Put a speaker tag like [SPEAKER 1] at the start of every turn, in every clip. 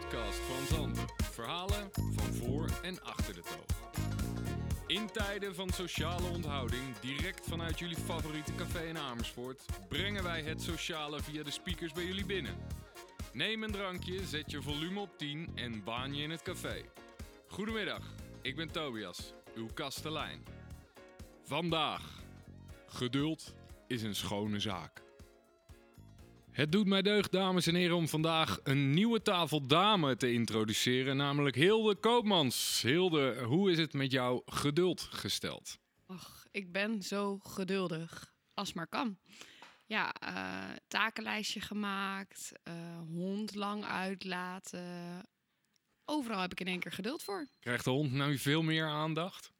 [SPEAKER 1] podcast van Zand. Verhalen van voor en achter de toog. In tijden van sociale onthouding, direct vanuit jullie favoriete café in Amersfoort, brengen wij het sociale via de speakers bij jullie binnen. Neem een drankje, zet je volume op 10 en baan je in het café. Goedemiddag, ik ben Tobias, uw kastelein. Vandaag. Geduld is een schone zaak. Het doet mij deugd, dames en heren, om vandaag een nieuwe tafel dame te introduceren, namelijk Hilde Koopmans. Hilde, hoe is het met jouw geduld gesteld?
[SPEAKER 2] Ach, ik ben zo geduldig als maar kan. Ja, eh, takenlijstje gemaakt, eh, hond lang uitlaten. Overal heb ik in één keer geduld voor.
[SPEAKER 1] Krijgt de hond nou veel meer aandacht?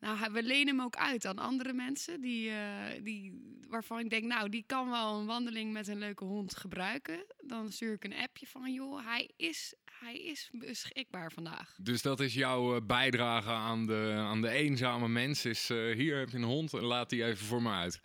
[SPEAKER 2] Nou, we lenen hem ook uit aan andere mensen die, eh, die, waarvan ik denk, nou, die kan wel een wandeling met een leuke hond gebruiken. Dan stuur ik een appje van, joh, hij is, hij is beschikbaar vandaag.
[SPEAKER 1] Dus dat is jouw eh, bijdrage aan de, aan de eenzame mens. Is, eh, hier heb je een hond, laat die even voor me uit.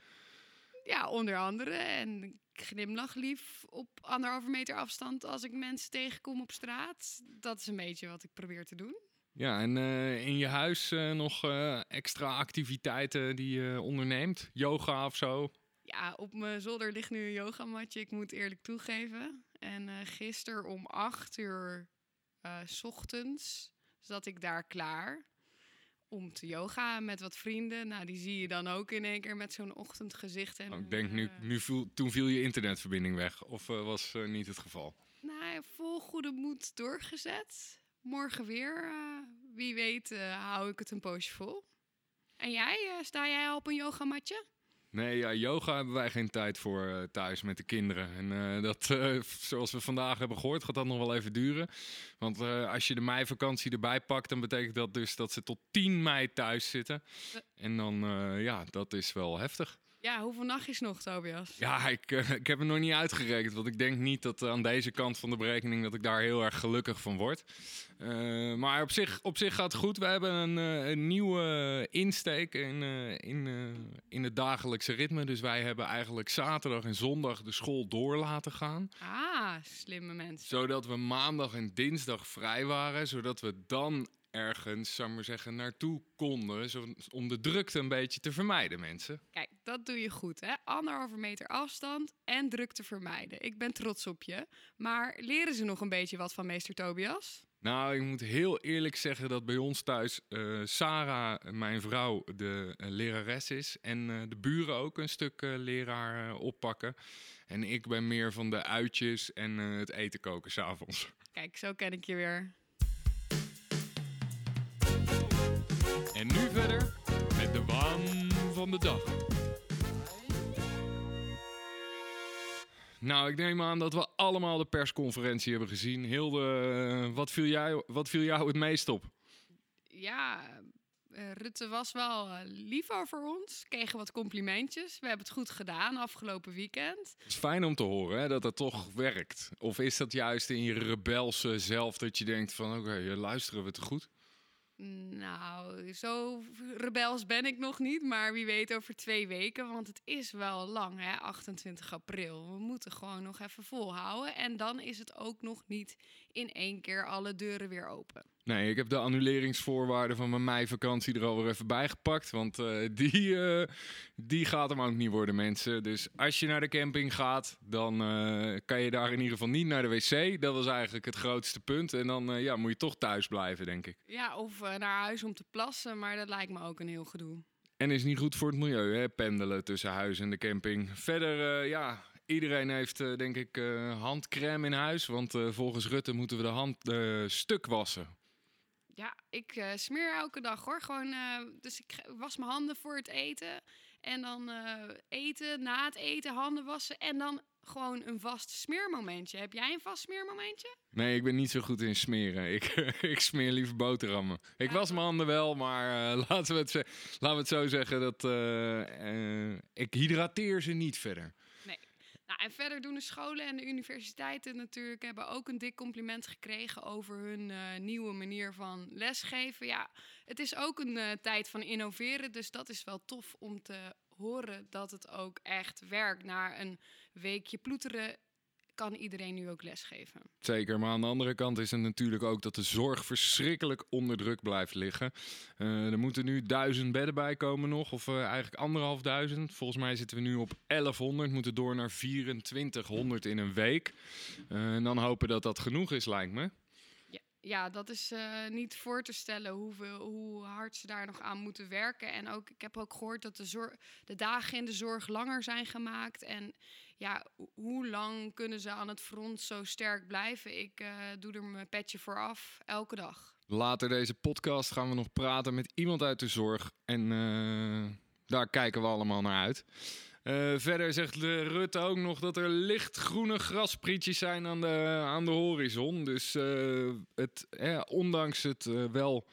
[SPEAKER 2] Ja, onder andere. En ik glimlach lief op anderhalve meter afstand als ik mensen tegenkom op straat. Dat is een beetje wat ik probeer te doen.
[SPEAKER 1] Ja, en eh, in je huis eh, nog eh, extra activiteiten die je onderneemt? Yoga of zo?
[SPEAKER 2] Ja, op mijn zolder ligt nu een yogamatje, ik moet eerlijk toegeven. En gisteren om acht uur s ochtends zat ik daar klaar om te yoga met wat vrienden. Nou, die zie je dan ook in één keer met zo'n ochtendgezicht. En
[SPEAKER 1] Oh, ik denk nu, nu viel, toen viel je internetverbinding weg. Of was niet het geval?
[SPEAKER 2] Nou, vol goede moed doorgezet. Morgen weer. eh, wie weet uh, hou ik het een poosje vol. En jij, uh, sta jij al op een yogamatje?
[SPEAKER 1] Nee, ja, yoga hebben wij geen tijd voor uh, thuis met de kinderen. En uh, dat, uh, zoals we vandaag hebben gehoord, gaat dat nog wel even duren. Want als je de meivakantie erbij pakt, dan betekent dat dus dat ze tot 10 mei thuis zitten. En dan, ja, dat is wel heftig.
[SPEAKER 2] Ja, hoeveel nachtjes nog, Tobias?
[SPEAKER 1] Ja, ik, uh, ik heb het nog niet uitgerekend. Want ik denk niet dat aan deze kant van de berekening dat ik daar heel erg gelukkig van word. Uh, maar op zich, op zich gaat het goed. We hebben een, een nieuwe insteek in, in, in het dagelijkse ritme. Dus wij hebben eigenlijk zaterdag en zondag de school door laten gaan.
[SPEAKER 2] Ah, slimme mensen.
[SPEAKER 1] Zodat we maandag en dinsdag vrij waren. Zodat we dan ergens, zou ik maar zeggen, naartoe konden. Zo, om de drukte een beetje te vermijden, mensen.
[SPEAKER 2] Kijk, dat doe je goed, hè? Anderhalve meter afstand en drukte vermijden. Ik ben trots op je. Maar leren ze nog een beetje wat van meester Tobias?
[SPEAKER 1] Nou, ik moet heel eerlijk zeggen dat bij ons thuis uh, Sarah, mijn vrouw, de uh, lerares is. En uh, de buren ook een stuk leraar oppakken. En ik ben meer van de uitjes en het eten koken s'avonds.
[SPEAKER 2] Kijk, zo ken ik je weer.
[SPEAKER 1] En nu verder met de waan van de dag. Nou, ik neem aan dat we allemaal de persconferentie hebben gezien. Hilde, wat viel, jij, wat viel jou het meest op?
[SPEAKER 2] Ja, uh, Rutte was wel uh, lief over ons. Kregen wat complimentjes. We hebben het goed gedaan afgelopen weekend.
[SPEAKER 1] Het is fijn om te horen hè, dat het toch werkt. Of is dat juist in je rebelse zelf dat je denkt van... oké, okay, luisteren we te goed?
[SPEAKER 2] Nou, zo rebels ben ik nog niet, maar wie weet over twee weken, want het is wel lang, hè, 28 april. We moeten gewoon nog even volhouden en dan is het ook nog niet in één keer alle deuren weer open.
[SPEAKER 1] Nee, ik heb de annuleringsvoorwaarden van mijn meivakantie er alweer even bij gepakt. Want uh, die, uh, die gaat hem ook niet worden, mensen. Dus als je naar de camping gaat, dan uh, kan je daar in ieder geval niet naar de wc. Dat was eigenlijk het grootste punt. En dan ja, moet je toch thuis blijven, denk ik.
[SPEAKER 2] Ja, of naar huis om te plassen, maar dat lijkt me ook een heel gedoe.
[SPEAKER 1] En is niet goed voor het milieu, hè? pendelen tussen huis en de camping. Verder, ja, Iedereen heeft denk ik handcrème in huis, want volgens Rutte moeten we de hand stuk wassen.
[SPEAKER 2] Ja, ik smeer elke dag hoor. Gewoon, dus ik was mijn handen voor het eten en dan eten, na het eten handen wassen en dan gewoon een vast smeermomentje. Heb jij een vast smeermomentje?
[SPEAKER 1] Nee, ik ben niet zo goed in smeren. Ik, ik smeer liever boterhammen. Ik was mijn handen wel, maar uh, laten, we het, laten we het zo zeggen dat uh, uh, ik hydrateer ze niet verder.
[SPEAKER 2] Nou, en verder doen de scholen en de universiteiten natuurlijk hebben ook een dik compliment gekregen over hun uh, nieuwe manier van lesgeven. Ja, het is ook een uh, tijd van innoveren, dus dat is wel tof om te horen dat het ook echt werkt. Na een weekje ploeteren kan iedereen nu ook lesgeven.
[SPEAKER 1] Zeker, maar aan de andere kant is het natuurlijk ook dat de zorg verschrikkelijk onder druk blijft liggen. Uh, er moeten nu duizend bedden bij komen nog, of uh, eigenlijk anderhalfduizend. Volgens mij zitten we nu op 1100, moeten door naar 2400 in een week. Uh, en dan hopen dat dat genoeg is, lijkt me.
[SPEAKER 2] Ja, ja dat is niet voor te stellen hoeveel, hoe hard ze daar nog aan moeten werken. En ook, ik heb ook gehoord dat de, zorg, de dagen in de zorg langer zijn gemaakt. En ja, hoe lang kunnen ze aan het front zo sterk blijven? Ik uh, doe er mijn petje voor af, elke dag.
[SPEAKER 1] Later deze podcast gaan we nog praten met iemand uit de zorg. En uh, daar kijken we allemaal naar uit. Uh, verder zegt Rutte ook nog dat er lichtgroene grasprietjes zijn aan de, aan de horizon. Dus het, ondanks het wel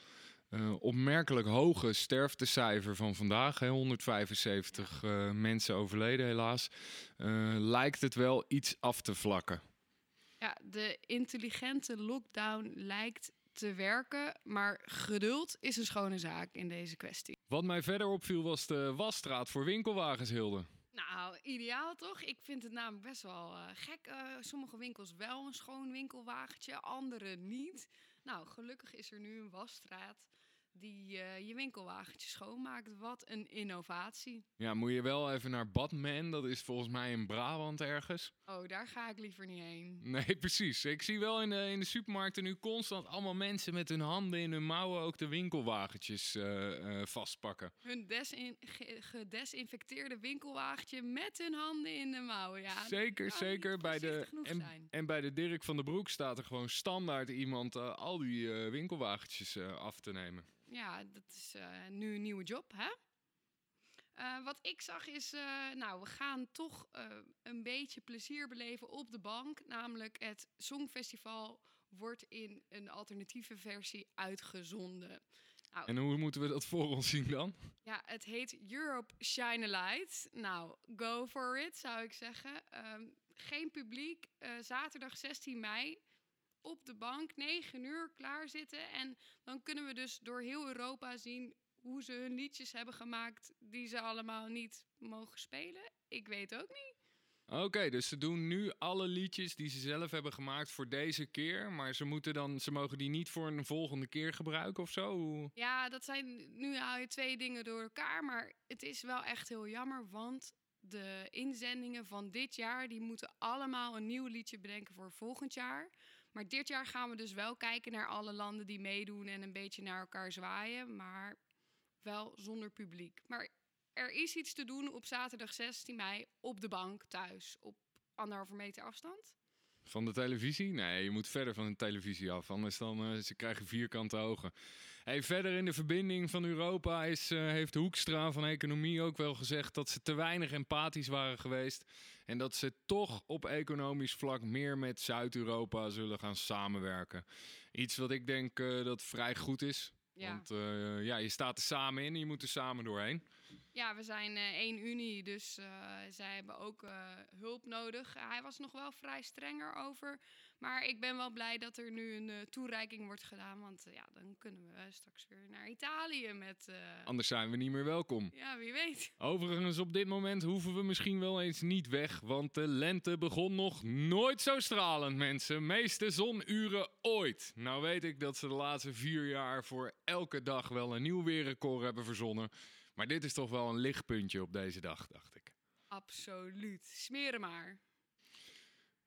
[SPEAKER 1] uh, opmerkelijk hoge sterftecijfer van vandaag, hè, 175 uh, mensen overleden helaas, uh, lijkt het wel iets af te vlakken.
[SPEAKER 2] Ja, de intelligente lockdown lijkt te werken, maar geduld is een schone zaak in deze kwestie.
[SPEAKER 1] Wat mij verder opviel was de wasstraat voor winkelwagens, Hilde.
[SPEAKER 2] Nou, ideaal toch? Ik vind het namelijk best wel gek. sommige winkels wel een schoon winkelwagentje, andere niet. Nou, gelukkig is er nu een wasstraat die uh, je winkelwagentje schoonmaakt. Wat een innovatie.
[SPEAKER 1] Ja, moet je wel even naar Batman. Dat is volgens mij in Brabant ergens.
[SPEAKER 2] Oh, daar ga ik liever niet heen.
[SPEAKER 1] Nee, precies. Ik zie wel in de, in de supermarkten nu constant allemaal mensen met hun handen in hun mouwen ook de winkelwagentjes uh, uh, vastpakken.
[SPEAKER 2] Hun desin gedesinfecteerde winkelwagentje met hun handen in de mouwen. Ja,
[SPEAKER 1] zeker, zeker. Bij de, en, en, bij de Dirk van der Broek staat er gewoon standaard iemand al die winkelwagentjes af te nemen
[SPEAKER 2] ja, dat is uh, nu een nieuwe job, hè? Uh, wat ik zag is, uh, nou, we gaan toch een beetje plezier beleven op de bank. Namelijk het Songfestival wordt in een alternatieve versie uitgezonden.
[SPEAKER 1] Nou, en hoe moeten we dat voor ons zien dan?
[SPEAKER 2] Ja, het heet Europe Shine a Light. Nou, go for it, zou ik zeggen. Um, geen publiek. zaterdag 16 mei op de bank, 9 uur klaar zitten. En dan kunnen we dus door heel Europa zien hoe ze hun liedjes hebben gemaakt die ze allemaal niet mogen spelen. Ik weet ook niet.
[SPEAKER 1] Oké, dus ze doen nu alle liedjes die ze zelf hebben gemaakt voor deze keer. Maar ze, moeten dan, ze mogen die niet voor een volgende keer gebruiken of zo?
[SPEAKER 2] Ja, dat zijn nu haal je twee dingen door elkaar. Maar het is wel echt heel jammer, want de inzendingen van dit jaar... die moeten allemaal een nieuw liedje bedenken voor volgend jaar. Maar dit jaar gaan we dus wel kijken naar alle landen die meedoen en een beetje naar elkaar zwaaien, maar wel zonder publiek. Maar er is iets te doen op zaterdag 16 mei op de bank thuis op anderhalve meter afstand.
[SPEAKER 1] Van de televisie? Nee, je moet verder van de televisie af, anders dan uh, ze krijgen vierkante ogen. Hey, verder in de verbinding van Europa is, uh, heeft Hoekstra van Economie ook wel gezegd dat ze te weinig empathisch waren geweest. En dat ze toch op economisch vlak meer met Zuid-Europa zullen gaan samenwerken. Iets wat ik denk uh, dat vrij goed is. Ja. Want ja, je staat er samen in en je moet er samen doorheen.
[SPEAKER 2] Ja, we zijn uh, één unie, dus uh, zij hebben ook hulp nodig. Hij was nog wel vrij strenger over. Maar ik ben wel blij dat er nu een toereiking wordt gedaan. Want ja, dan kunnen we straks weer naar Italië met...
[SPEAKER 1] Anders zijn we niet meer welkom.
[SPEAKER 2] Ja, wie weet.
[SPEAKER 1] Overigens, op dit moment hoeven we misschien wel eens niet weg. Want de lente begon nog nooit zo stralend, mensen. Meeste zonuren ooit. Nou weet ik dat ze de laatste vier jaar voor elke dag wel een nieuw weerrecord hebben verzonnen. Maar dit is toch wel een lichtpuntje op deze dag, dacht ik.
[SPEAKER 2] Absoluut. Smeren maar.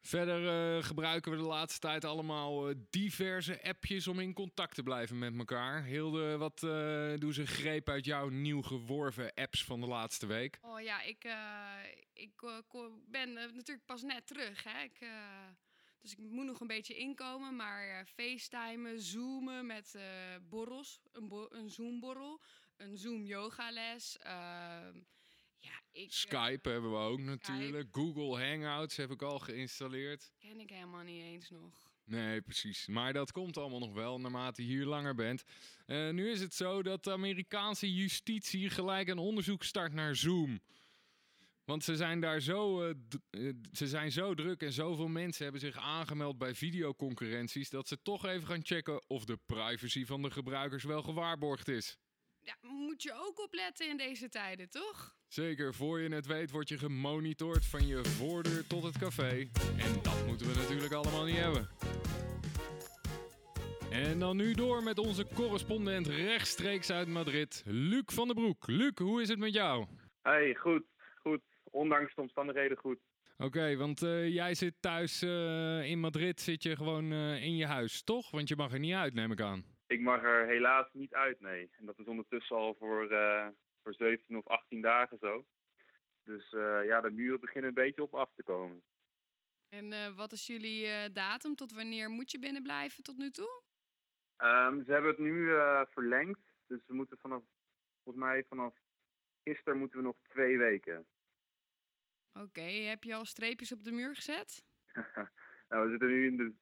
[SPEAKER 1] Verder uh, gebruiken we de laatste tijd allemaal uh, diverse appjes om in contact te blijven met elkaar. Hilde, wat uh, doen ze greep uit jouw nieuw geworven apps van de laatste week?
[SPEAKER 2] Oh ja, ik, ik ben natuurlijk pas net terug. Hè? Ik, dus ik moet nog een beetje inkomen. Maar facetimen, zoomen met borrels, een, een zoomborrel een Zoom yogales. Uh,
[SPEAKER 1] ja, ik, eh, Skype hebben we ook natuurlijk. Google Hangouts heb ik al geïnstalleerd.
[SPEAKER 2] Ken ik helemaal niet eens nog.
[SPEAKER 1] Nee, precies. Maar dat komt allemaal nog wel naarmate je hier langer bent. Uh, nu is het zo dat de Amerikaanse justitie gelijk een onderzoek start naar Zoom. Want ze zijn daar zo, uh, ze zijn zo druk en zoveel mensen hebben zich aangemeld bij videoconcurrenties dat ze toch even gaan checken of de privacy van de gebruikers wel gewaarborgd is.
[SPEAKER 2] Ja, moet je ook opletten in deze tijden, toch?
[SPEAKER 1] Zeker, voor je het weet word je gemonitord van je voordeur tot het café. En dat moeten we natuurlijk allemaal niet hebben. En dan nu door met onze correspondent rechtstreeks uit Madrid, Luc van den Broek. Luc, hoe is het met jou?
[SPEAKER 3] Hey, goed, goed. Ondanks de omstandigheden goed.
[SPEAKER 1] Oké, want eh, jij zit thuis eh, in Madrid, zit je gewoon eh, in je huis, toch? Want je mag er niet uit, neem ik aan.
[SPEAKER 3] Ik mag er helaas niet uit, nee. En dat is ondertussen al voor, eh, voor 17 of 18 dagen zo. Dus eh, ja, de muren beginnen een beetje op af te komen.
[SPEAKER 2] En eh, wat is jullie datum? Tot wanneer moet je binnen blijven tot nu toe?
[SPEAKER 3] Ehm, ze hebben het nu verlengd. Dus we moeten vanaf, volgens mij vanaf gisteren moeten we nog twee weken.
[SPEAKER 2] Oké, heb je al streepjes op de muur gezet?
[SPEAKER 3] nou, we zitten nu in de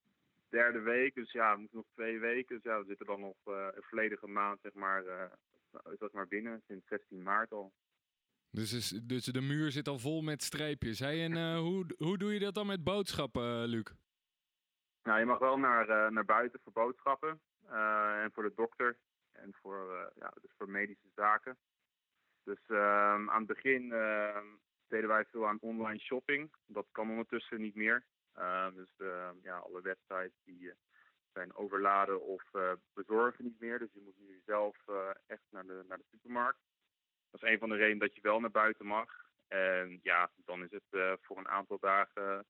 [SPEAKER 3] derde week, dus ja, we moeten nog twee weken. Dus ja, we zitten dan nog eh, een volledige maand, zeg maar, eh, zeg maar binnen, sinds 16 maart al.
[SPEAKER 1] Dus, is, dus de muur zit al vol met streepjes. Hey, en eh, hoe, hoe doe je dat dan met boodschappen, Luc?
[SPEAKER 3] Nou, je mag wel naar, naar buiten voor boodschappen en voor de dokter en voor, ja, dus voor medische zaken. Dus ehm, aan het begin ehm, deden wij veel aan online shopping. Dat kan ondertussen niet meer. Ehm, dus ehm, ja, alle websites die eh, zijn overladen of eh, bezorgen niet meer. Dus je moet nu zelf eh, echt naar de, naar de supermarkt. Dat is een van de redenen dat je wel naar buiten mag. En ja, dan is het voor een aantal dagen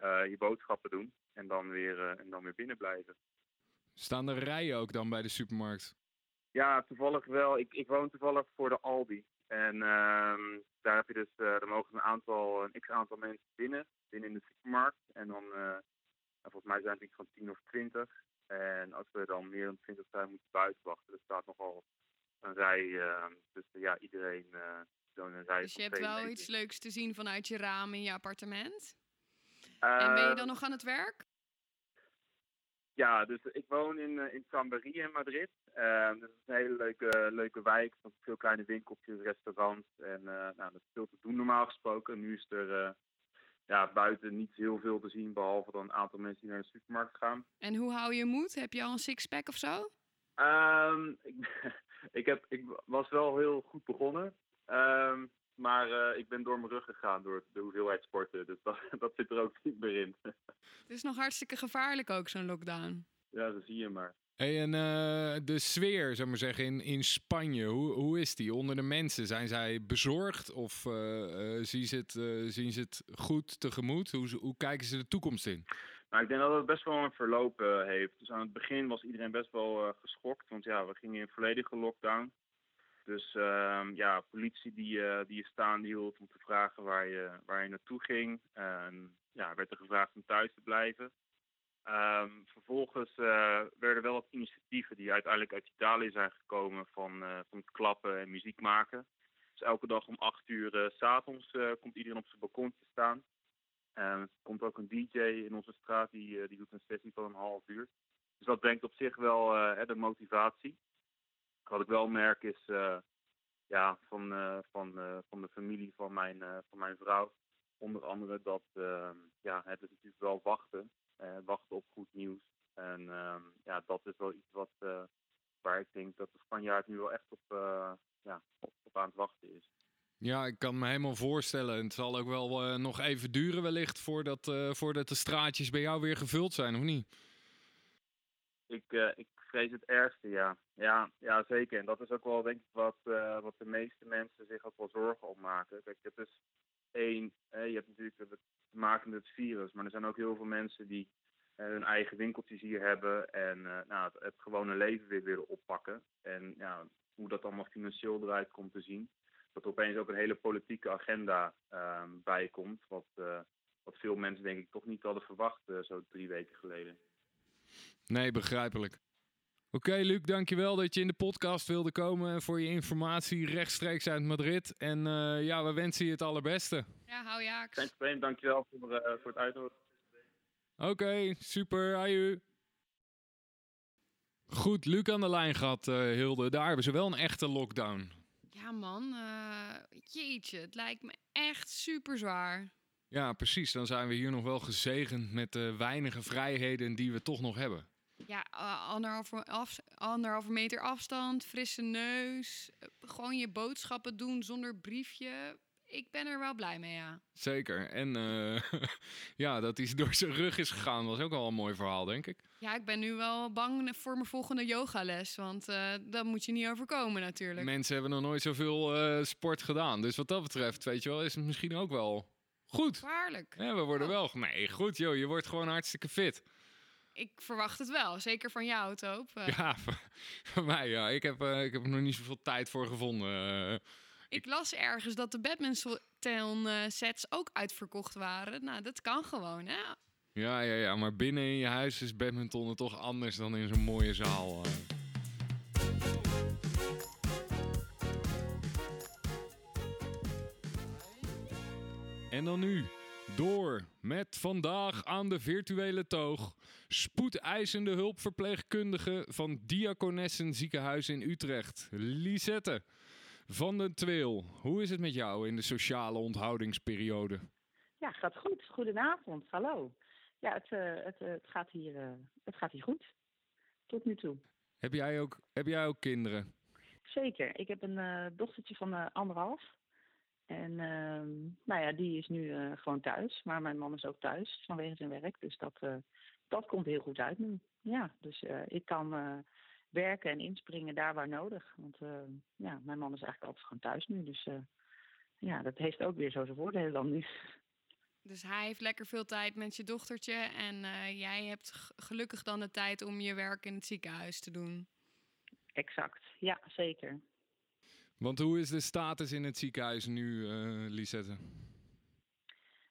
[SPEAKER 3] je boodschappen doen. En dan weer, en dan weer binnen blijven.
[SPEAKER 1] Staan er rijen ook dan bij de supermarkt?
[SPEAKER 3] Ja, toevallig wel. Ik, ik woon toevallig voor de Aldi. En ehm, daar heb je dus, eh er mogen een aantal, een x aantal mensen binnen, binnen in de supermarkt. En dan, eh, nou, volgens mij zijn het iets van 10 of 20. En als we dan meer dan 20 zijn, moeten we buiten wachten. Er staat nogal een rij, eh, dus eh, ja, iedereen uh, zo in een rij
[SPEAKER 2] Dus je hebt wel
[SPEAKER 3] meter.
[SPEAKER 2] iets leuks te zien vanuit je raam in je appartement. En ben je dan nog aan het werk?
[SPEAKER 3] Ja, dus ik woon in, eh, in in Madrid. Ehm, dus het is een hele leuke, leuke wijk. met veel kleine winkeltjes, restaurants. En eh, nou, dat is veel te doen normaal gesproken. Nu is er eh, ja, buiten niet heel veel te zien. Behalve dan een aantal mensen die naar de supermarkt gaan.
[SPEAKER 2] En hoe hou je moed? Heb je al een sixpack of zo?
[SPEAKER 3] Ehm, ik, ik, heb, ik was wel heel goed begonnen. Ehm, maar eh, ik ben door mijn rug gegaan door de hoeveelheid sporten. Dus dat, dat zit er ook niet meer in.
[SPEAKER 2] Het is nog hartstikke gevaarlijk ook, zo'n lockdown.
[SPEAKER 3] ja, dat zie je maar.
[SPEAKER 1] En eh, de sfeer, zou maar zeggen, in, in Spanje, hoe, hoe is die onder de mensen? Zijn zij bezorgd of eh, eh, zien, ze het, zien ze het goed tegemoet? Hoe, hoe kijken ze de toekomst in?
[SPEAKER 3] Nou, ik denk dat het best wel een verloop heeft. Dus aan het begin was iedereen best wel geschokt. Want ja, we gingen in volledige lockdown. Dus ehm, ja, politie die, die je staande hield om te vragen waar je, waar je naartoe ging. En ja, werd er gevraagd om thuis te blijven. Ehm, vervolgens eh, werden wel wat initiatieven die uiteindelijk uit Italië zijn gekomen van, eh, van klappen en muziek maken. Dus elke dag om acht uur eh, s s'avonds komt iedereen op zijn balkon te staan. En er komt ook een DJ in onze straat, die, die doet een sessie van een half uur. Dus dat brengt op zich wel de motivatie. Wat ik wel merk is ja, van, van, van de familie van mijn, van mijn vrouw. Onder andere dat eh, ja, het is natuurlijk wel wachten. Eh, wachten op goed nieuws. En ehm, ja, dat is wel iets wat, eh, waar ik denk dat de Spanjaard nu wel echt op, eh, ja, op, op aan het wachten is.
[SPEAKER 1] Ja, ik kan me helemaal voorstellen. Het zal ook wel nog even duren wellicht voordat, voordat de straatjes bij jou weer gevuld zijn, of niet?
[SPEAKER 3] Ik, ik vrees het ergste, ja. ja. Ja, zeker. En dat is ook wel, denk ik, wat, wat de meeste mensen zich ook wel zorgen om maken. Kijk, het is één, je hebt natuurlijk maken met het virus, maar er zijn ook heel veel mensen die eh, hun eigen winkeltjes hier hebben en eh, nou, het, het gewone leven weer willen oppakken. En ja, hoe dat allemaal financieel eruit komt te zien. Dat er opeens ook een hele politieke agenda ehm bij komt, wat, eh, wat veel mensen denk ik toch niet hadden verwacht zo drie weken geleden.
[SPEAKER 1] Nee, begrijpelijk. Oké, Luc, dankjewel dat je in de podcast wilde komen en voor je informatie rechtstreeks uit Madrid. En eh, ja, we wensen je het allerbeste.
[SPEAKER 2] Ja, hou je haaks.
[SPEAKER 3] Geen probleem, dankjewel voor, eh, voor het uitnodigen.
[SPEAKER 1] Oké, super, aju. Goed, Luc aan de lijn gehad, eh, Hilde. Daar hebben ze wel een echte lockdown.
[SPEAKER 2] Ja, man. eh, jeetje, het lijkt me echt super zwaar.
[SPEAKER 1] Ja, precies. Dan zijn we hier nog wel gezegend met de weinige vrijheden die we toch nog hebben.
[SPEAKER 2] Ja, uh, anderhalve, af, anderhalve meter afstand, frisse neus. eh, gewoon je boodschappen doen zonder briefje. Ik ben er wel blij mee, ja.
[SPEAKER 1] Zeker. En eh, ja, dat hij door zijn rug is gegaan was ook al een mooi verhaal, denk ik.
[SPEAKER 2] Ja, ik ben nu wel bang voor mijn volgende yogales. Want eh dat moet je niet overkomen natuurlijk.
[SPEAKER 1] Mensen hebben nog nooit zoveel sport gedaan. Dus wat dat betreft, weet je wel, is het misschien ook wel goed.
[SPEAKER 2] Gevaarlijk.
[SPEAKER 1] Ja, we worden
[SPEAKER 2] Oh.
[SPEAKER 1] wel... Nee, goed joh, je wordt gewoon hartstikke fit.
[SPEAKER 2] Ik verwacht het wel. Zeker van jou, Toop. Eh,
[SPEAKER 1] Ja, voor mij ja. Ik heb, eh, ik heb er nog niet zoveel tijd voor gevonden. eh.
[SPEAKER 2] Ik las ergens dat de badminton sets ook uitverkocht waren. Nou, dat kan gewoon, hè?
[SPEAKER 1] Ja, ja, ja, maar binnen in je huis is badmintonnen toch anders dan in zo'n mooie zaal. En dan nu, door met vandaag aan de virtuele toog. Spoedeisende hulpverpleegkundige van Diakonessen Ziekenhuis in Utrecht, Lisette van den Tweel. Hoe is het met jou in de sociale onthoudingsperiode?
[SPEAKER 4] Ja, gaat goed. Goedenavond. Hallo. Ja, het, eh, het, eh, het, gaat, hier, eh, het gaat hier goed. Tot nu toe.
[SPEAKER 1] Heb jij ook, heb jij ook kinderen?
[SPEAKER 4] Zeker. Ik heb een dochtertje van anderhalf. En ehm, nou ja, die is nu gewoon thuis. Maar mijn man is ook thuis vanwege zijn werk. Dus dat, dat komt heel goed uit nu. Ja, dus eh, ik kan eh, werken en inspringen daar waar nodig. Want eh, ja, mijn man is eigenlijk altijd gewoon thuis nu. Dus eh, ja, dat heeft ook weer zo zijn voordelen dan nu.
[SPEAKER 2] Dus hij heeft lekker veel tijd met je dochtertje. En eh, jij hebt gelukkig dan de tijd om je werk in het ziekenhuis te doen.
[SPEAKER 4] Exact. Ja, zeker.
[SPEAKER 1] Want hoe is de status in het ziekenhuis nu, eh Lisette?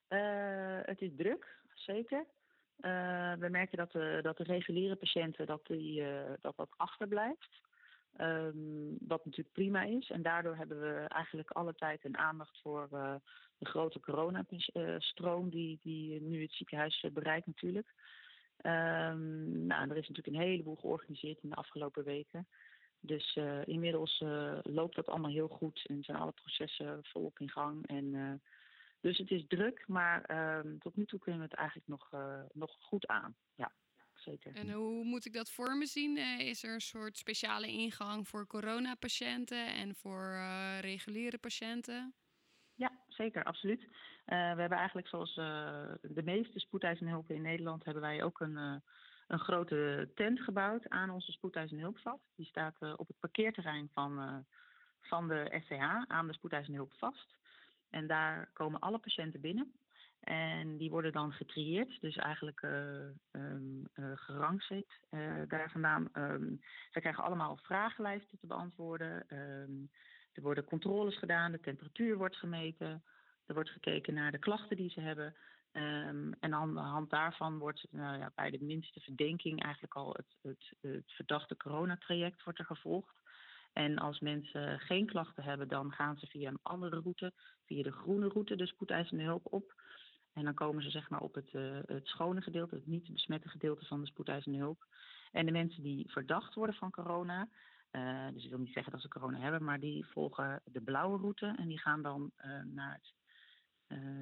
[SPEAKER 4] Eh, het is druk, zeker. Eh, we merken dat de, dat de reguliere patiënten dat die, eh, dat, achterblijft. Ehm, wat natuurlijk prima is. En daardoor hebben we eigenlijk alle tijd en aandacht voor eh, de grote coronastroom die, die nu het ziekenhuis bereikt natuurlijk. Ehm, nou, er is natuurlijk een heleboel georganiseerd in de afgelopen weken. Dus inmiddels loopt dat allemaal heel goed en zijn alle processen volop in gang. En dus het is druk, maar ehm, tot nu toe kunnen we het eigenlijk nog, eh, nog goed aan. Ja, zeker.
[SPEAKER 2] En hoe moet ik dat voor me zien? Eh, is er een soort speciale ingang voor coronapatiënten en voor eh, reguliere patiënten?
[SPEAKER 4] Ja, zeker, absoluut. Eh, we hebben eigenlijk zoals eh, de meeste spoedeisende hulpen in Nederland... hebben wij ook een, eh, een grote tent gebouwd aan onze spoedeisende hulpvat. Die staat eh, op het parkeerterrein van, eh, van de SCH aan de spoedeisende hulp vast. En daar komen alle patiënten binnen. En die worden dan getrieerd, dus eigenlijk eh um, uh, gerangschikt. Uh, daar vandaan, um, zij krijgen allemaal vragenlijsten te beantwoorden. Um, er worden controles gedaan, de temperatuur wordt gemeten. Er wordt gekeken naar de klachten die ze hebben. En aan de hand daarvan wordt nou ja, bij de minste verdenking eigenlijk al het, het, het verdachte coronatraject wordt er gevolgd. En als mensen geen klachten hebben, dan gaan ze via een andere route, via de groene route, de spoedeisende hulp op. En dan komen ze zeg maar op het, uh, het schone gedeelte, het niet besmette gedeelte van de spoedeisende hulp. En de mensen die verdacht worden van corona, uh, dus ik wil niet zeggen dat ze corona hebben, maar die volgen de blauwe route en die gaan dan uh, naar het,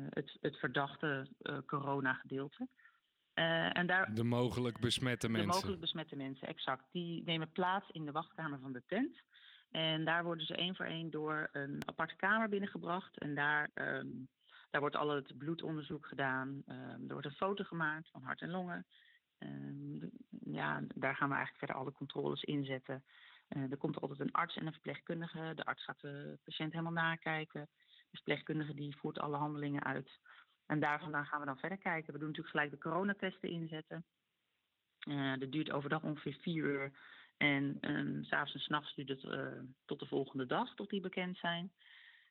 [SPEAKER 4] het, het, verdachte corona gedeelte.
[SPEAKER 1] en daar, de mogelijk besmette mensen.
[SPEAKER 4] De mogelijk besmette mensen, exact. Die nemen plaats in de wachtkamer van de tent. En daar worden ze één voor één door een aparte kamer binnengebracht. En daar, um, daar wordt al het bloedonderzoek gedaan. Um, er wordt een foto gemaakt van hart en longen. Um, ja, daar gaan we eigenlijk verder alle controles inzetten. Uh, er komt altijd een arts en een verpleegkundige. De arts gaat de patiënt helemaal nakijken. De verpleegkundige die voert alle handelingen uit. En daar vandaan gaan we dan verder kijken. We doen natuurlijk gelijk de coronatesten inzetten. Uh, dat duurt overdag ongeveer vier uur. En um, s'avonds en s'nachts duurt het uh, tot de volgende dag, tot die bekend zijn.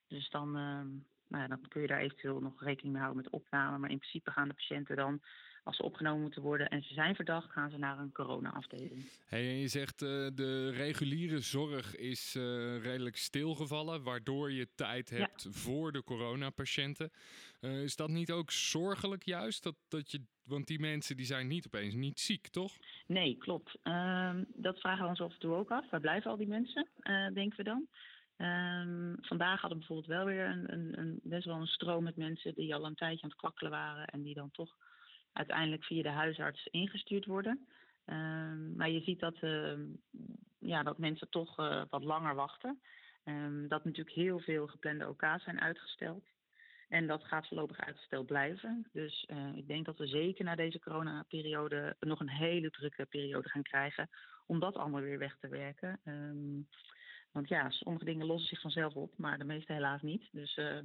[SPEAKER 4] Dus dan, uh, nou ja, dan kun je daar eventueel nog rekening mee houden met opname. Maar in principe gaan de patiënten dan, als ze opgenomen moeten worden en ze zijn verdacht, gaan ze naar een corona-afdeling.
[SPEAKER 1] Hey, en je zegt uh, de reguliere zorg is uh, redelijk stilgevallen, waardoor je tijd hebt ja. voor de coronapatiënten. Is dat niet ook zorgelijk juist? Dat, dat je, want die mensen die zijn niet opeens niet ziek, toch?
[SPEAKER 4] Nee, klopt. Uh, dat vragen we ons af en toe ook af. Waar blijven al die mensen, uh, denken we dan? Um, vandaag hadden we bijvoorbeeld wel weer een, een, een, best wel een stroom met mensen die al een tijdje aan het kwakkelen waren en die dan toch uiteindelijk via de huisarts ingestuurd worden. Ehm, maar je ziet dat, ehm, ja, dat mensen toch eh, wat langer wachten. Ehm, dat natuurlijk heel veel geplande OK's zijn uitgesteld. En dat gaat voorlopig uitgesteld blijven. Dus uh, ik denk dat we zeker na deze coronaperiode nog een hele drukke periode gaan krijgen. Om dat allemaal weer weg te werken. Um, want ja, sommige dingen lossen zich vanzelf op, maar de meeste helaas niet. Dus uh,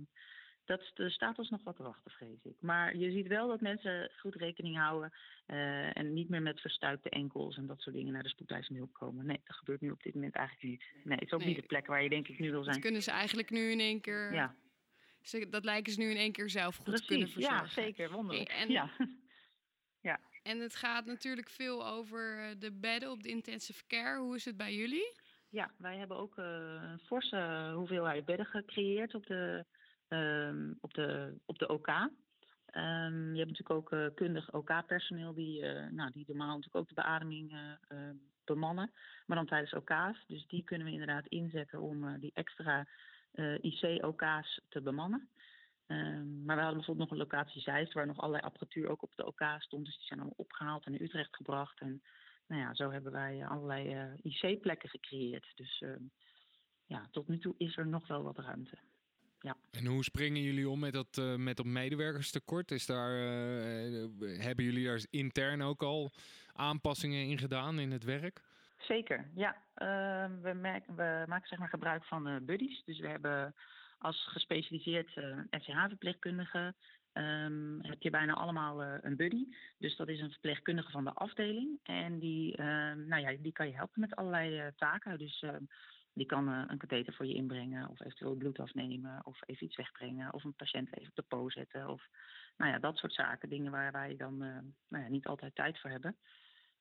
[SPEAKER 4] dat er staat ons nog wat te wachten, vrees ik. Maar je ziet wel dat mensen goed rekening houden uh, en niet meer met verstuikte enkels en dat soort dingen naar de spoedeisende hulp komen. Nee, dat gebeurt nu op dit moment eigenlijk niet. Nee, het is ook nee. niet de plek waar je denk ik nu wil zijn.
[SPEAKER 2] Dat kunnen ze eigenlijk nu in één keer...
[SPEAKER 4] Ja.
[SPEAKER 2] Ze, dat lijken ze nu in één keer zelf goed
[SPEAKER 4] Precies,
[SPEAKER 2] te kunnen verzorgen.
[SPEAKER 4] Ja, zeker. Wonderlijk.
[SPEAKER 2] en,
[SPEAKER 4] ja. ja.
[SPEAKER 2] En het gaat natuurlijk veel over eh, de bedden op de intensive care. Hoe is het bij jullie?
[SPEAKER 4] Ja, wij hebben ook uh, een forse hoeveelheid bedden gecreëerd op de, um, op de, op de OK. Um, je hebt natuurlijk ook uh, kundig OK-personeel die, uh, nou, die normaal natuurlijk ook de beademing uh, bemannen, maar dan tijdens OK's. Dus die kunnen we inderdaad inzetten om die extra IC-OK's te bemannen. Um, maar we hadden bijvoorbeeld nog een locatie Zeist waar nog allerlei apparatuur ook op de OK stond. Dus die zijn allemaal opgehaald en naar Utrecht gebracht. En nou ja, zo hebben wij allerlei IC-plekken gecreëerd. Dus ja, tot nu toe is er nog wel wat ruimte. Ja.
[SPEAKER 1] En hoe springen jullie om met dat, uh, met dat medewerkerstekort? Is daar, hebben jullie daar intern ook al aanpassingen in gedaan in het werk?
[SPEAKER 4] Zeker, ja. Uh, we, merken, we, maken zeg maar gebruik van buddies. Dus we hebben als gespecialiseerd SCH-verpleegkundige um, heb je bijna allemaal een buddy. Dus dat is een verpleegkundige van de afdeling. En die, nou ja, die kan je helpen met allerlei taken. Dus die kan uh, een katheter voor je inbrengen of eventueel bloed afnemen of even iets wegbrengen of een patiënt even op de po zetten of nou ja, dat soort zaken. Dingen waar wij dan uh, nou ja, niet altijd tijd voor hebben.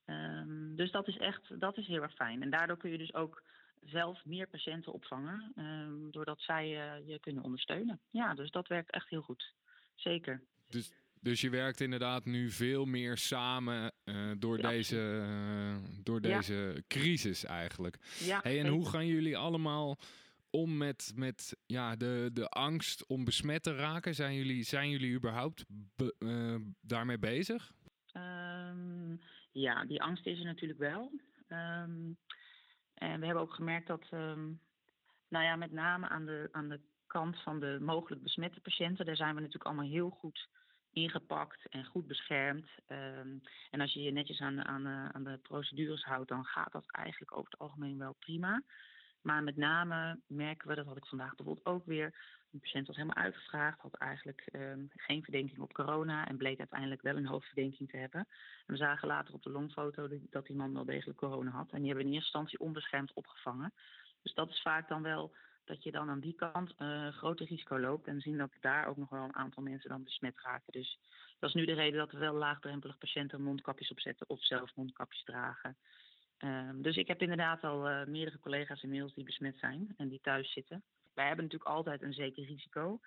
[SPEAKER 4] Um, dus dat is echt, dat is heel erg fijn. En daardoor kun je dus ook zelf meer patiënten opvangen, um, doordat zij uh, je kunnen ondersteunen. Ja, dus dat werkt echt heel goed. Zeker.
[SPEAKER 1] Dus dus je werkt inderdaad nu veel meer samen uh, door, ja, deze, uh, door deze ja. crisis eigenlijk.
[SPEAKER 4] Ja,
[SPEAKER 1] hey, en hoe gaan jullie allemaal om met, met ja, de, de angst om besmet te raken? Zijn jullie, zijn jullie überhaupt be, daarmee bezig?
[SPEAKER 4] Ja, die angst is er natuurlijk wel. Um, en we hebben ook gemerkt dat, um, nou ja, met name aan de, aan de kant van de mogelijk besmette patiënten, daar zijn we natuurlijk allemaal heel goed ingepakt en goed beschermd. Um, en als je je netjes aan, aan, aan de procedures houdt, dan gaat dat eigenlijk over het algemeen wel prima. Maar met name merken we, dat had ik vandaag bijvoorbeeld ook weer, een patiënt was helemaal uitgevraagd, had eigenlijk um, geen verdenking op corona en bleek uiteindelijk wel een hoofdverdenking te hebben. En we zagen later op de longfoto dat die man wel degelijk corona had. En die hebben we in eerste instantie onbeschermd opgevangen. Dus dat is vaak dan wel dat je dan aan die kant uh, groter risico loopt. En zien dat daar ook nog wel een aantal mensen dan besmet raken. Dus dat is nu de reden dat we wel laagdrempelig patiënten mondkapjes opzetten of zelf mondkapjes dragen. Um, dus ik heb inderdaad al uh, meerdere collega's inmiddels die besmet zijn en die thuis zitten. Wij hebben natuurlijk altijd een zeker risico.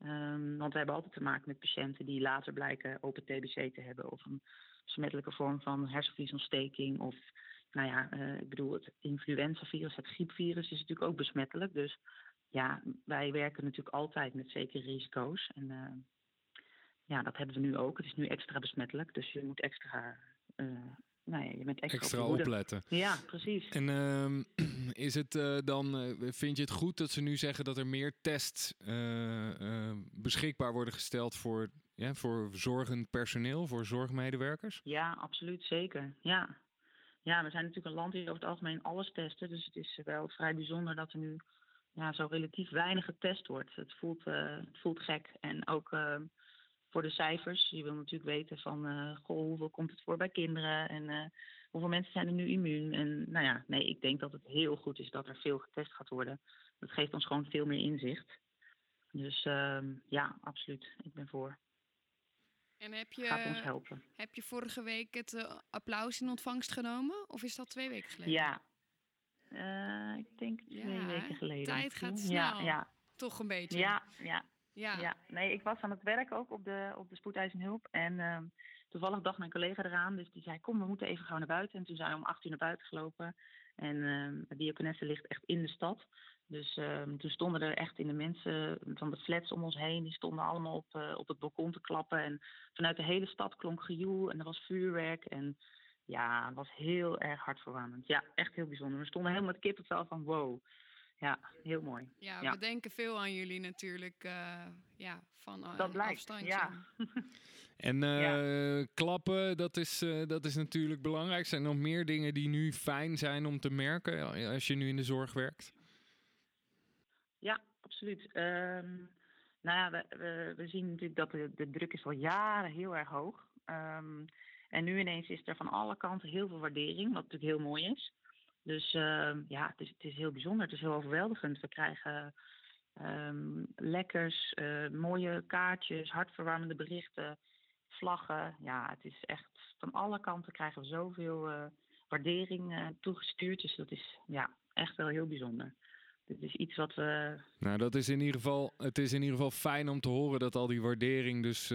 [SPEAKER 4] Um, want we hebben altijd te maken met patiënten die later blijken open TBC te hebben of een besmettelijke vorm van hersenvliesontsteking of nou ja, uh, ik bedoel, het influenzavirus, het griepvirus is natuurlijk ook besmettelijk. Dus ja, wij werken natuurlijk altijd met zekere risico's. En uh, ja, dat hebben we nu ook. Het is nu extra besmettelijk, dus je moet extra, uh, nou ja, je bent extra,
[SPEAKER 1] extra op opletten.
[SPEAKER 4] Ja, precies.
[SPEAKER 1] En uh, is het dan, vind je het goed dat ze nu zeggen dat er meer tests beschikbaar worden gesteld voor, ja, voor zorgend personeel, voor zorgmedewerkers?
[SPEAKER 4] Ja, absoluut, zeker. Ja, ja, we zijn natuurlijk een land die over het algemeen alles testen. Dus het is wel vrij bijzonder dat er nu ja, zo relatief weinig getest wordt. Het voelt, het voelt gek. En ook uh, voor de cijfers. Je wil natuurlijk weten van, uh, goh, hoeveel komt het voor bij kinderen? En hoeveel mensen zijn er nu immuun? En nou ja, nee, ik denk dat het heel goed is dat er veel getest gaat worden. Dat geeft ons gewoon veel meer inzicht. Dus ehm, ja, absoluut. Ik ben voor.
[SPEAKER 2] En heb je,
[SPEAKER 4] gaat ons helpen.
[SPEAKER 2] Heb je vorige week het uh, applaus in ontvangst genomen? Of is dat twee weken geleden?
[SPEAKER 4] Ja, ik denk twee
[SPEAKER 2] ja,
[SPEAKER 4] weken geleden.
[SPEAKER 2] Tijd gaat snel.
[SPEAKER 4] Ja, ja.
[SPEAKER 2] Toch een beetje.
[SPEAKER 4] Ja, ja.
[SPEAKER 2] Ja.
[SPEAKER 4] ja. Nee, ik was aan het werk ook op de, op de spoedeisende hulp. En uh, toevallig dacht mijn collega eraan. Dus die zei, kom, we moeten even gauw naar buiten. En toen zijn we om acht uur naar buiten gelopen. En uh, de ligt echt in de stad. Dus uh, toen stonden er echt in de mensen van de flats om ons heen, die stonden allemaal op, uh, op het balkon te klappen. En vanuit de hele stad klonk gejoel en er was vuurwerk. En Ja, het was heel erg hartverwarmend. Ja, echt heel bijzonder. We stonden helemaal met kippenvel van wow. Ja, heel mooi.
[SPEAKER 2] Ja,
[SPEAKER 4] Ja.
[SPEAKER 2] we denken veel aan jullie natuurlijk. eh, ja, van eh,
[SPEAKER 4] Dat
[SPEAKER 2] een
[SPEAKER 4] blijkt,
[SPEAKER 2] afstandje.
[SPEAKER 4] ja.
[SPEAKER 1] En eh, klappen, dat is, eh, dat is natuurlijk belangrijk. Zijn er nog meer dingen die nu fijn zijn om te merken als je nu in de zorg werkt?
[SPEAKER 4] Ja, absoluut. Ehm nou ja, we, we, we zien natuurlijk dat de, de druk is al jaren heel erg hoog. Ehm en nu ineens is er van alle kanten heel veel waardering, wat natuurlijk heel mooi is. Dus ehm, ja, het is, het is heel bijzonder. Het is heel overweldigend. We krijgen ehm, lekkers, eh, mooie kaartjes, hartverwarmende berichten, vlaggen. Ja, het is echt van alle kanten krijgen we zoveel eh, waardering eh, toegestuurd. Dus dat is ja, echt wel heel bijzonder. Dit is iets wat we
[SPEAKER 1] Nou, dat is in ieder geval, het is in ieder geval fijn om te horen dat al die waardering dus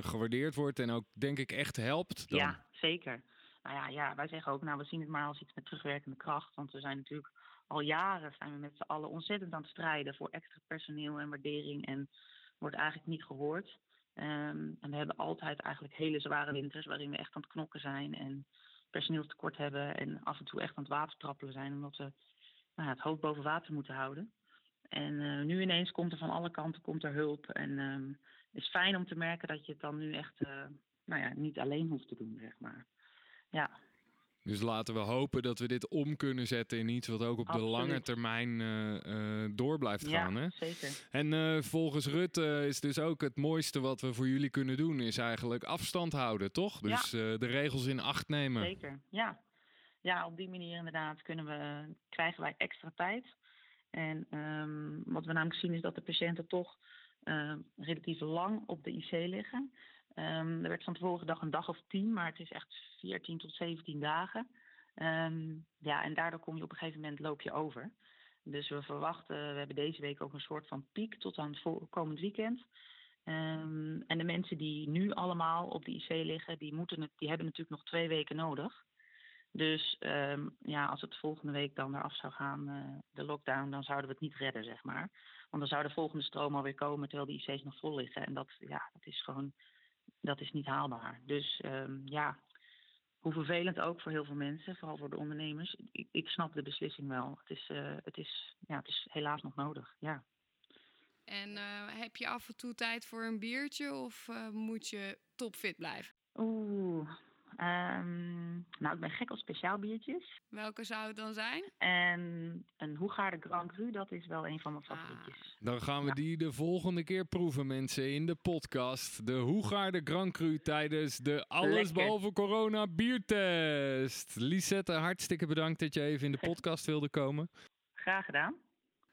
[SPEAKER 1] gewaardeerd wordt en ook denk ik echt helpt. Dan.
[SPEAKER 4] Ja, zeker. Nou ja, ja, wij zeggen ook, nou, we zien het maar als iets met terugwerkende kracht. Want we zijn natuurlijk al jaren zijn we met z'n allen ontzettend aan het strijden voor extra personeel en waardering. En wordt eigenlijk niet gehoord. Ehm, en we hebben altijd eigenlijk hele zware winters waarin we echt aan het knokken zijn en personeelstekort hebben en af en toe echt aan het watertrappelen zijn, omdat we nou het hoofd boven water moeten houden. En eh, nu ineens komt er van alle kanten komt er hulp. En ehm, het is fijn om te merken dat je het dan nu echt eh, nou ja, niet alleen hoeft te doen, zeg maar. Ja,
[SPEAKER 1] Dus laten we hopen dat we dit om kunnen zetten in iets wat ook op de lange termijn eh, eh, door blijft
[SPEAKER 4] ja
[SPEAKER 1] gaan. Hè?
[SPEAKER 4] zeker.
[SPEAKER 1] En eh, volgens Rutte is dus ook het mooiste wat we voor jullie kunnen doen, is eigenlijk afstand houden, toch? Dus de regels in acht nemen.
[SPEAKER 4] Zeker, ja. Ja, op die manier inderdaad kunnen we, krijgen wij extra tijd. En ehm, wat we namelijk zien is dat de patiënten toch relatief lang op de IC liggen. Ehm, er werd van de vorige dag een dag of tien, maar het is echt 14 tot 17 dagen. Ehm, ja, en daardoor kom je op een gegeven moment loop je over. Dus we verwachten, we hebben deze week ook een soort van piek tot aan het komend weekend. Ehm, en de mensen die nu allemaal op de IC liggen, die, moeten het, die hebben natuurlijk nog twee weken nodig. Dus ja, als het volgende week dan eraf zou gaan, eh, de lockdown, dan zouden we het niet redden, zeg maar. Want dan zou de volgende stroom alweer komen terwijl de IC's nog vol liggen. En dat, ja, dat is gewoon, dat is niet haalbaar. Dus ehm, ja, hoe vervelend ook voor heel veel mensen, vooral voor de ondernemers. Ik, ik snap de beslissing wel. Het is, eh, het, is, ja, het is helaas nog nodig, ja.
[SPEAKER 2] En eh, heb je af en toe tijd voor een biertje of eh, moet je topfit blijven?
[SPEAKER 4] Oeh, ehm, nou ik ben gek op speciaal biertjes.
[SPEAKER 2] Welke zou het dan zijn?
[SPEAKER 4] En een Hoegaarde Grand Cru, dat is wel een van mijn
[SPEAKER 2] Ah.
[SPEAKER 4] favorietjes.
[SPEAKER 1] Dan gaan we
[SPEAKER 4] Ja.
[SPEAKER 1] die de volgende keer proeven, mensen, in de podcast. De Hoegaarde Grand Cru tijdens de Alles
[SPEAKER 4] Lekker.
[SPEAKER 1] Behalve Corona biertest. Lisette, hartstikke bedankt dat je even in de podcast wilde komen.
[SPEAKER 4] Graag gedaan.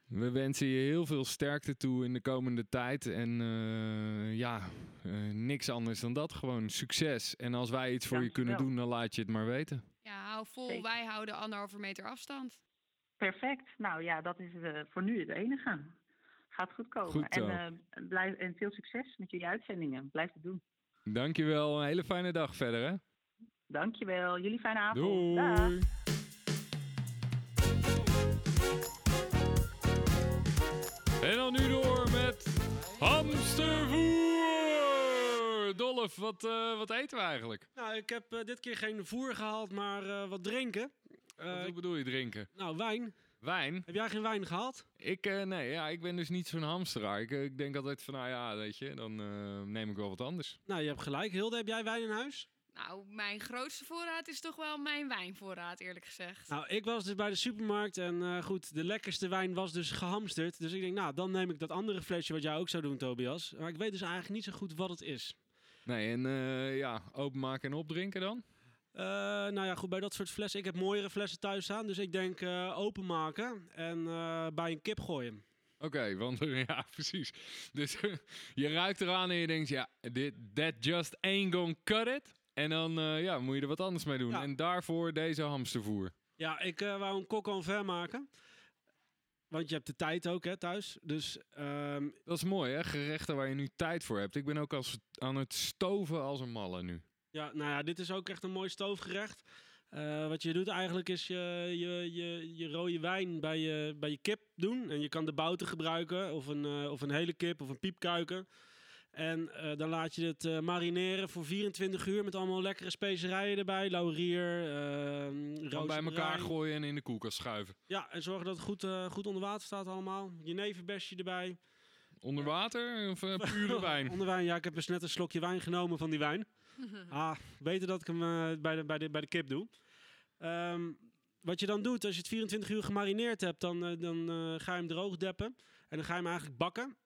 [SPEAKER 1] We wensen je heel veel sterkte toe in de komende tijd. En eh, ja, eh, niks anders dan dat. Gewoon succes. En als wij iets voor je kunnen doen, dan laat je het maar weten.
[SPEAKER 2] Ja, hou vol.
[SPEAKER 4] Zeker.
[SPEAKER 2] Wij houden anderhalve meter afstand.
[SPEAKER 4] Perfect. Nou ja, dat is eh, voor nu het enige. Gaat goed komen.
[SPEAKER 1] Goed
[SPEAKER 4] en, eh, blijf, en veel succes met jullie uitzendingen. Blijf het doen.
[SPEAKER 1] Dankjewel. Een hele fijne dag verder, hè?
[SPEAKER 4] Dankjewel. Jullie fijne avond. Dag.
[SPEAKER 1] Doei. En nu door met hamstervoer. Dolf, wat, eh, wat eten we eigenlijk?
[SPEAKER 5] Nou, ik heb eh, dit keer geen voer gehaald, maar eh, wat drinken.
[SPEAKER 1] Wat bedoel je drinken?
[SPEAKER 5] nou, wijn.
[SPEAKER 1] Wijn?
[SPEAKER 5] Heb jij geen wijn gehaald?
[SPEAKER 1] Ik, nee, ja, ik ben dus niet zo'n hamsteraar. Ik, ik denk altijd van, nou ja, weet je, dan neem ik wel wat anders.
[SPEAKER 5] Nou, je hebt gelijk. Hilde, heb jij wijn in huis?
[SPEAKER 2] Nou, mijn grootste voorraad is toch wel mijn wijnvoorraad, eerlijk gezegd.
[SPEAKER 5] Nou, ik was dus bij de supermarkt en eh, goed, de lekkerste wijn was dus gehamsterd. Dus ik denk, nou, dan neem ik dat andere flesje wat jij ook zou doen, Tobias. Maar ik weet dus eigenlijk niet zo goed wat het is.
[SPEAKER 1] Nee, en eh, ja, openmaken en opdrinken dan?
[SPEAKER 5] Eh, nou ja, goed, bij dat soort flessen. Ik heb mooiere flessen thuis staan, dus ik denk eh, openmaken en eh, bij een kip gooien.
[SPEAKER 1] Oké, want ja, precies. Dus je ruikt eraan en je denkt, ja, dit, that just ain't gonna cut it. En dan eh, ja, moet je er wat anders mee doen.
[SPEAKER 5] Ja.
[SPEAKER 1] En daarvoor deze hamstervoer.
[SPEAKER 5] Ja, ik eh, wou een kok en ver maken. Want je hebt de tijd ook hè, thuis. Dus ehm,
[SPEAKER 1] Dat is mooi, hè? Gerechten waar je nu tijd voor hebt. Ik ben ook als, aan het stoven als een malle nu.
[SPEAKER 5] Ja, nou ja, dit is ook echt een mooi stoofgerecht. Eh, wat je doet eigenlijk is je, je, je, je rode wijn bij je, bij je kip doen. En je kan de bouten gebruiken, of een, of een hele kip, of een piepkuiken. En eh, dan laat je het eh, marineren voor 24 uur met allemaal lekkere specerijen erbij. Laurier, uh,
[SPEAKER 1] Gewoon bij elkaar gooien en in de koelkast schuiven.
[SPEAKER 5] Ja, en zorgen dat het goed, uh, goed onder water staat allemaal. Jeneverbesje erbij.
[SPEAKER 1] Onder water of uh, pure wijn?
[SPEAKER 5] onder wijn, ja. Ik heb dus net een slokje wijn genomen van die wijn. ah, beter dat ik hem uh, bij, de, bij, de, bij de kip doe. Um, wat je dan doet, als je het 24 uur gemarineerd hebt, dan, uh, dan ga je hem droog deppen. En dan ga je hem eigenlijk bakken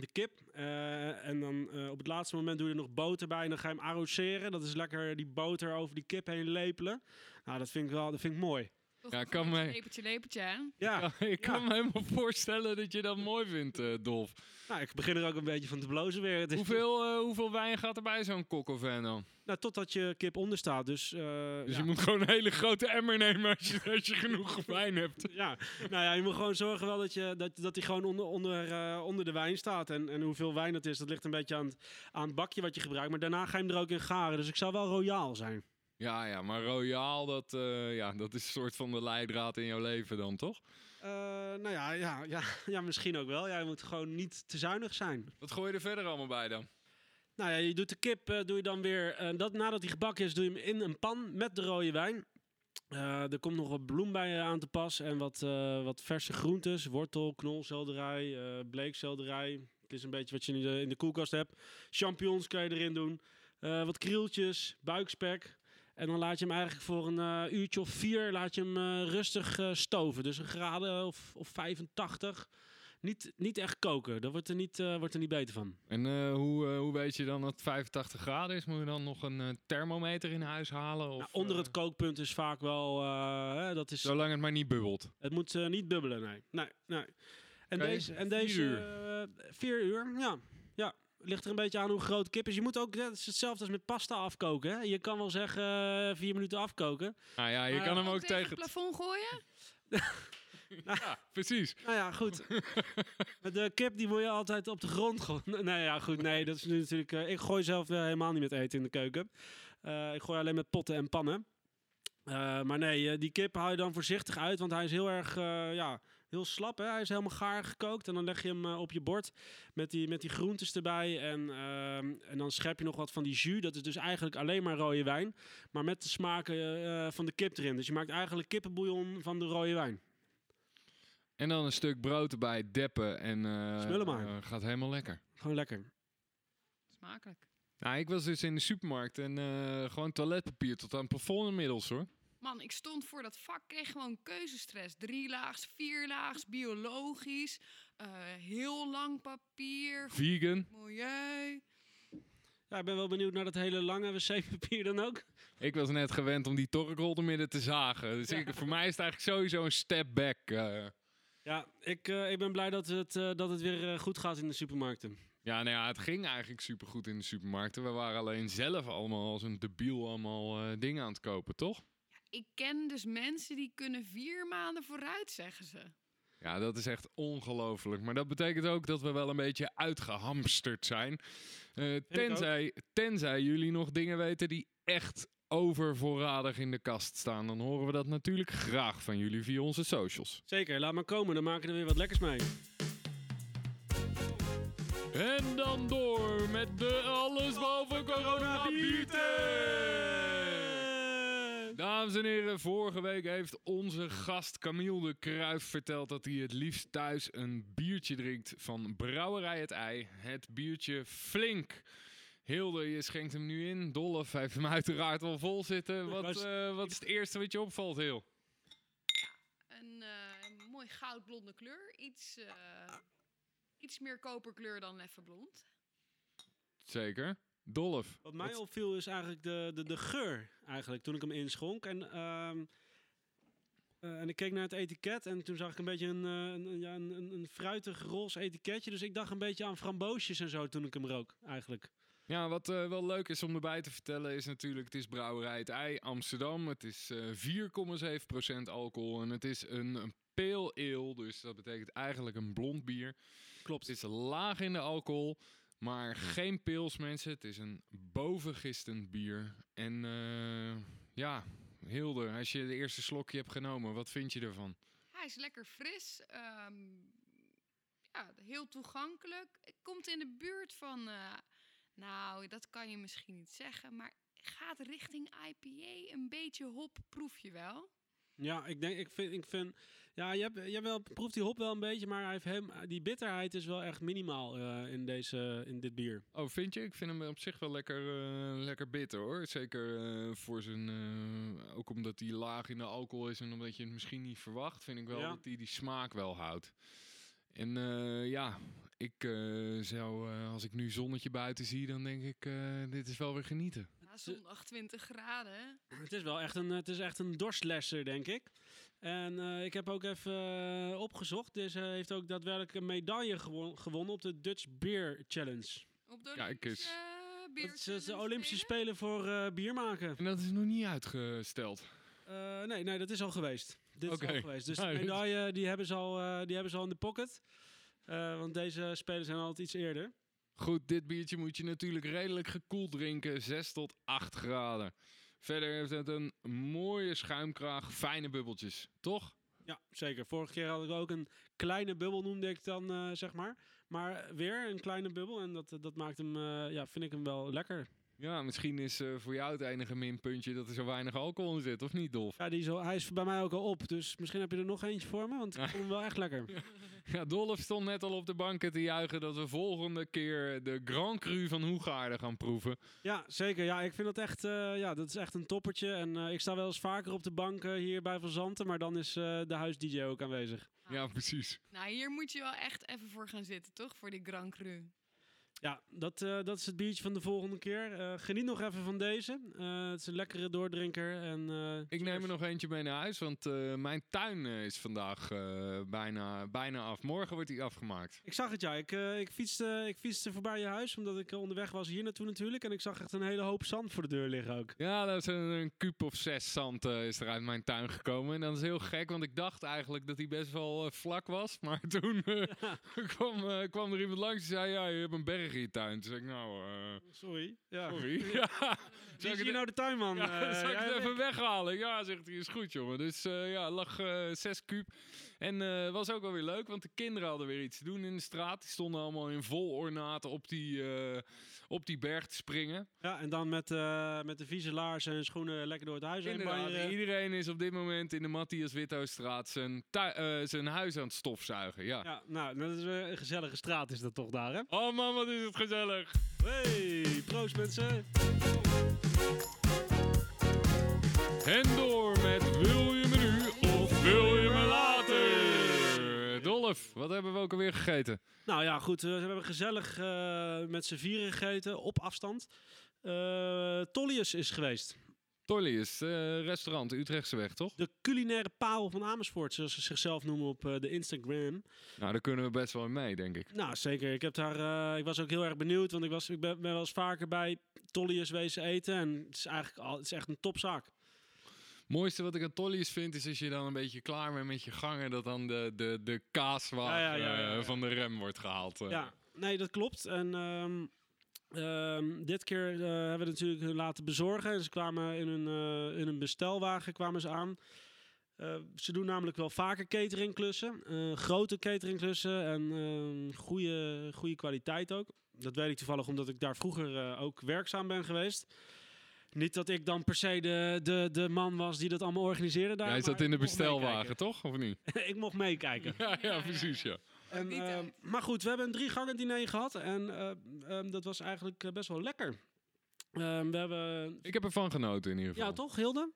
[SPEAKER 5] de kip. Uh, en dan uh, op het laatste moment doe je er nog boter bij. En dan ga je hem arroseren. Dat is lekker die boter over die kip heen lepelen. Nou, dat vind ik wel dat vind ik mooi.
[SPEAKER 1] Ja, kan me...
[SPEAKER 2] Lepeltje, lepeltje, hè?
[SPEAKER 5] Ja.
[SPEAKER 1] ja ik kan ja. me helemaal voorstellen dat je dat mooi vindt, uh, Dolf.
[SPEAKER 5] Nou, ik begin er ook een beetje van te blozen weer. Het is...
[SPEAKER 1] hoeveel, hoeveel wijn gaat er bij zo'n kokkelvan dan?
[SPEAKER 5] Nou, totdat je kip onder staat. Dus,
[SPEAKER 1] dus
[SPEAKER 5] ja.
[SPEAKER 1] je moet gewoon een hele grote emmer nemen als je, als je genoeg wijn hebt.
[SPEAKER 5] Ja, nou ja, je moet gewoon zorgen wel dat, je, dat, dat die gewoon onder, onder, uh, onder de wijn staat. En, en hoeveel wijn dat is, dat ligt een beetje aan het, aan het bakje wat je gebruikt. Maar daarna ga je hem er ook in garen. Dus ik zou wel royaal zijn.
[SPEAKER 1] Ja, ja, maar royaal, dat, uh, ja, dat is een soort van de leidraad in jouw leven dan, toch?
[SPEAKER 5] Uh, nou ja, ja, ja, ja, misschien ook wel. Ja, je moet gewoon niet te zuinig zijn.
[SPEAKER 1] Wat gooi je er verder allemaal bij dan?
[SPEAKER 5] Nou ja, je doet de kip, uh, doe je dan weer, dat, nadat die gebakken is, doe je hem in een pan met de rode wijn. Er komt nog wat bloem bij aan te pas en wat, wat verse groentes. Wortel, knolselderij, bleekselderij. Het is een beetje wat je in de, in de koelkast hebt. Champignons kan je erin doen. wat krieltjes, buikspek. En dan laat je hem eigenlijk voor een uh, uurtje of vier laat je hem uh, rustig uh, stoven. Dus een graden of, of 85. Niet, niet echt koken, daar wordt er niet, wordt er niet beter van.
[SPEAKER 1] En hoe, hoe weet je dan dat het 85 graden is? Moet je dan nog een thermometer in huis halen? Of,
[SPEAKER 5] nou, onder het kookpunt is vaak wel... Hè, dat is,
[SPEAKER 1] Zolang het maar niet bubbelt.
[SPEAKER 5] Het moet niet bubbelen, nee. nee, nee. En deze... En
[SPEAKER 1] vier
[SPEAKER 5] deze
[SPEAKER 1] uur.
[SPEAKER 5] vier uur, ja. Ligt er een beetje aan hoe groot de kip is. Je moet ook, het is hetzelfde als met pasta afkoken. Hè? Je kan wel zeggen uh, vier minuten afkoken.
[SPEAKER 1] Nou ja, je
[SPEAKER 5] Maar-
[SPEAKER 1] kan hem ook
[SPEAKER 2] tegen het plafond gooien?
[SPEAKER 1] Ja, precies.
[SPEAKER 5] Nou ja, goed. de kip die moet je altijd op de grond gooien. Nee, ja, goed. Nee, dat is nu natuurlijk... eh, ik gooi zelf eh, helemaal niet met eten in de keuken. Eh, ik gooi alleen met potten en pannen. Eh, maar nee, eh, die kip haal je dan voorzichtig uit, want hij is heel erg, eh, ja, heel slap. Hè? Hij is helemaal gaar gekookt en dan leg je hem eh, op je bord met die, met die groentes erbij. En, ehm, en dan schep je nog wat van die jus. Dat is dus eigenlijk alleen maar rode wijn, maar met de smaken eh, van de kip erin. Dus je maakt eigenlijk kippenbouillon van de rode wijn.
[SPEAKER 1] En dan een stuk brood erbij, deppen en eh,
[SPEAKER 5] Smullen maar.
[SPEAKER 1] gaat helemaal lekker.
[SPEAKER 5] Gewoon lekker.
[SPEAKER 2] Smakelijk.
[SPEAKER 1] Nou, ik was dus in de supermarkt en eh, gewoon toiletpapier tot aan het plafond inmiddels hoor.
[SPEAKER 2] Man, ik stond voor dat vak, kreeg gewoon keuzestress. Drie laags, vier laags, biologisch, eh, heel lang papier,
[SPEAKER 1] Vegan.
[SPEAKER 2] milieu.
[SPEAKER 5] Ja, ik ben wel benieuwd naar dat hele lange wc-papier dan ook.
[SPEAKER 1] Ik was net gewend om die torkrol er midden te zagen. Dus ik, voor mij is het eigenlijk sowieso een step back. eh.
[SPEAKER 5] Ja, ik, eh, ik ben blij dat het, eh, dat het weer goed gaat in de supermarkten.
[SPEAKER 1] Ja, nou ja, het ging eigenlijk supergoed in de supermarkten. We waren alleen zelf allemaal als een debiel allemaal eh, dingen aan het kopen, toch?
[SPEAKER 2] Ik ken dus mensen die kunnen vier maanden vooruit, zeggen ze.
[SPEAKER 1] Ja, dat is echt ongelooflijk. Maar dat betekent ook dat we wel een beetje uitgehamsterd zijn. Eh, tenzij, tenzij jullie nog dingen weten die echt overvoorradig in de kast staan. Dan horen we dat natuurlijk graag van jullie via onze socials.
[SPEAKER 5] Zeker, laat maar komen, dan maken we er weer wat lekkers mee.
[SPEAKER 1] En dan door met de alles boven corona biertest. Dames en heren, vorige week heeft onze gast Camille de Kruif verteld dat hij het liefst thuis een biertje drinkt van Brouwerij het Ei. Het biertje Flink. Hilde, je schenkt hem nu in. Dolf heeft hem uiteraard al vol zitten. Wat, eh, wat is het eerste wat je opvalt, Heel?
[SPEAKER 2] Een eh, mooi goudblonde kleur. Iets, eh, iets meer koperkleur dan even blond.
[SPEAKER 1] Zeker. Dolf.
[SPEAKER 5] Wat mij opviel is eigenlijk de, de, de geur, eigenlijk, toen ik hem inschonk. En, ehm, eh, en ik keek naar het etiket en toen zag ik een beetje een, eh, een, ja, een, een, een fruitig roze etiketje. Dus ik dacht een beetje aan framboosjes en zo toen ik hem rook, eigenlijk.
[SPEAKER 1] Ja, wat eh, wel leuk is om erbij te vertellen is natuurlijk... het is Brouwerij het Ei Amsterdam. Het is eh 4,7% alcohol en het is een, een pale ale. Dus dat betekent eigenlijk een blond bier.
[SPEAKER 5] Klopt.
[SPEAKER 1] Het is laag in de alcohol, maar geen pils mensen. Het is een bovengistend bier. En eh, ja, Hilde, als je de eerste slokje hebt genomen, wat vind je ervan?
[SPEAKER 2] Hij is lekker fris. ehm, ja, heel toegankelijk. Het komt in de buurt van, eh, nou, dat kan je misschien niet zeggen, maar gaat richting IPA. Een beetje hop proef je wel.
[SPEAKER 5] Ja, ik denk, ik vind, ik vind ja, je, hebt, je wel, proeft die hop wel een beetje, maar hij heeft hem, die bitterheid is wel echt minimaal eh, in, deze, in dit bier.
[SPEAKER 1] Oh, vind je? Ik vind hem op zich wel lekker, eh, lekker bitter hoor. Zeker eh, voor zijn. ook omdat hij laag in de alcohol is en omdat je het misschien niet verwacht, vind ik wel
[SPEAKER 5] Ja.
[SPEAKER 1] dat hij die smaak wel houdt. En ja, ik zou, als ik nu zonnetje buiten zie, dan denk ik, dit is wel weer genieten.
[SPEAKER 2] Zondag 20 graden.
[SPEAKER 5] Het is wel echt een, het is echt een dorstlesser, denk ik. En eh, ik heb ook even eh, opgezocht. Deze heeft ook daadwerkelijk een medaille gewon- gewonnen op de Dutch Beer Challenge.
[SPEAKER 2] Op de
[SPEAKER 1] Kijk eens.
[SPEAKER 2] Uh,
[SPEAKER 5] Dat is de Olympische Spelen voor eh, bier maken.
[SPEAKER 1] En dat is nog niet uitgesteld.
[SPEAKER 5] Eh, nee, nee, dat is al geweest. Dit is
[SPEAKER 1] Oké.
[SPEAKER 5] al geweest. Dus de medaille die hebben, ze al, eh, die hebben ze al in de pocket. Eh, want deze spelen zijn altijd iets eerder.
[SPEAKER 1] Goed, dit biertje moet je natuurlijk redelijk gekoeld drinken. 6 tot 8 graden. Verder heeft het een mooie schuimkraag, fijne bubbeltjes. Toch?
[SPEAKER 5] Ja, zeker. Vorige keer had ik ook een kleine bubbel, noemde ik dan, eh, zeg maar. Maar weer een kleine bubbel. En dat, dat maakt hem, eh, ja, vind ik hem wel lekker.
[SPEAKER 1] Ja, misschien is eh, voor jou het enige minpuntje dat er zo weinig alcohol in zit, of niet, Dolf?
[SPEAKER 5] Ja, die is al, hij is bij mij ook al op. Dus misschien heb je er nog eentje voor me. Want ik vond hem wel echt lekker.
[SPEAKER 1] Ja, Dolf stond net al op de banken te juichen dat we volgende keer de Grand Cru van Hoegaarden gaan proeven.
[SPEAKER 5] Ja, zeker. Ja, ik vind dat echt, eh, ja, dat is echt een toppertje. En eh, ik sta wel eens vaker op de bank eh, hier bij Van Zanten. Maar dan is eh, de huis-dj ook aanwezig.
[SPEAKER 1] Ja, precies.
[SPEAKER 2] Nou, hier moet je wel echt even voor gaan zitten, toch? Voor die Grand Cru.
[SPEAKER 5] Ja, dat, eh, dat is het biertje van de volgende keer. Eh, geniet nog even van deze. Eh, het is een lekkere doordrinker. En,
[SPEAKER 1] Ik neem er nog eentje mee naar huis, want mijn tuin is vandaag bijna, bijna af. Morgen wordt hij afgemaakt.
[SPEAKER 5] Ik zag het, ja. Ik, ik, fietste, ik fietste voorbij je huis, omdat ik onderweg was hier naartoe natuurlijk. En ik zag echt een hele hoop zand voor de deur liggen ook.
[SPEAKER 1] Ja, dat is een, een kuub of zes zand is er uit mijn tuin gekomen. En dat is heel gek, want ik dacht eigenlijk dat hij best wel vlak was. Maar toen kwam, kwam er iemand langs die zei, ja, je hebt een berg in je tuin. Toen zei ik, nou, eh,
[SPEAKER 5] Sorry. Ja.
[SPEAKER 1] sorry. ja.
[SPEAKER 5] Wie is hier nou de tuinman?
[SPEAKER 1] Ja,
[SPEAKER 5] Eh,
[SPEAKER 1] zal ik het even
[SPEAKER 5] ik?
[SPEAKER 1] weghalen? Ja, zegt hij, is goed, jongen. Dus eh, ja, lag zes kuub. En was ook wel weer leuk, want de kinderen hadden weer iets te doen in de straat. Die stonden allemaal in vol ornaat op die, op die berg te springen.
[SPEAKER 5] Ja, en dan met, met de vieze laarzen en schoenen lekker door het huis heen
[SPEAKER 1] Inderdaad,
[SPEAKER 5] banjeren.
[SPEAKER 1] iedereen is op dit moment in de Matthias Withoutstraat zijn, zijn huis aan het stofzuigen. Ja.
[SPEAKER 5] Ja, nou, dat is een gezellige straat is dat toch daar, hè?
[SPEAKER 1] Oh man, wat is het gezellig.
[SPEAKER 5] Hey, proost mensen.
[SPEAKER 1] En door met wil je me nu of wil je me later? Dolf, wat hebben we ook alweer gegeten?
[SPEAKER 5] Nou ja, goed. eh, we hebben gezellig eh, met z'n vieren gegeten, op afstand. Eh Tollius is geweest.
[SPEAKER 1] Tollius, eh restaurant Utrechtse weg, toch?
[SPEAKER 5] De culinaire paal van Amersfoort, zoals ze zichzelf noemen op eh, de Instagram.
[SPEAKER 1] Nou, daar kunnen we best wel in mee, denk ik.
[SPEAKER 5] Nou, zeker. Ik, heb daar, eh, ik was ook heel erg benieuwd, want ik, was, ik ben, ben wel eens vaker bij Tollius wezen eten. En het is eigenlijk al, het is echt een topzaak.
[SPEAKER 1] mooiste wat ik aan Tollius vind, is als je dan een beetje klaar bent met je gangen, dat dan de, de, de kaaswagen
[SPEAKER 5] Ja, ja, ja, ja, ja.
[SPEAKER 1] van de rem wordt gehaald. eh.
[SPEAKER 5] Ja, nee, dat klopt. En ehm, ehm, dit keer eh, hebben we het natuurlijk laten bezorgen. En ze kwamen in een, eh, in een bestelwagen kwamen ze aan. Eh, ze doen namelijk wel vaker cateringklussen. grote cateringklussen en ehm, goede, goede kwaliteit ook. Dat weet ik toevallig omdat ik daar vroeger ook werkzaam ben geweest. Niet dat ik dan per se de, de, de man was die dat allemaal organiseerde daar.
[SPEAKER 1] Jij zat in de bestelwagen, toch? Of niet?
[SPEAKER 5] ik mocht meekijken.
[SPEAKER 1] Ja, ja, precies, ja.
[SPEAKER 5] En, eh,
[SPEAKER 2] tijd.
[SPEAKER 5] maar goed, we hebben een drie gangen diner gehad en eh, ehm, dat was eigenlijk eh, best wel lekker. Ehm, we hebben...
[SPEAKER 1] Ik heb ervan genoten in ieder geval.
[SPEAKER 5] Ja, toch, Hilde?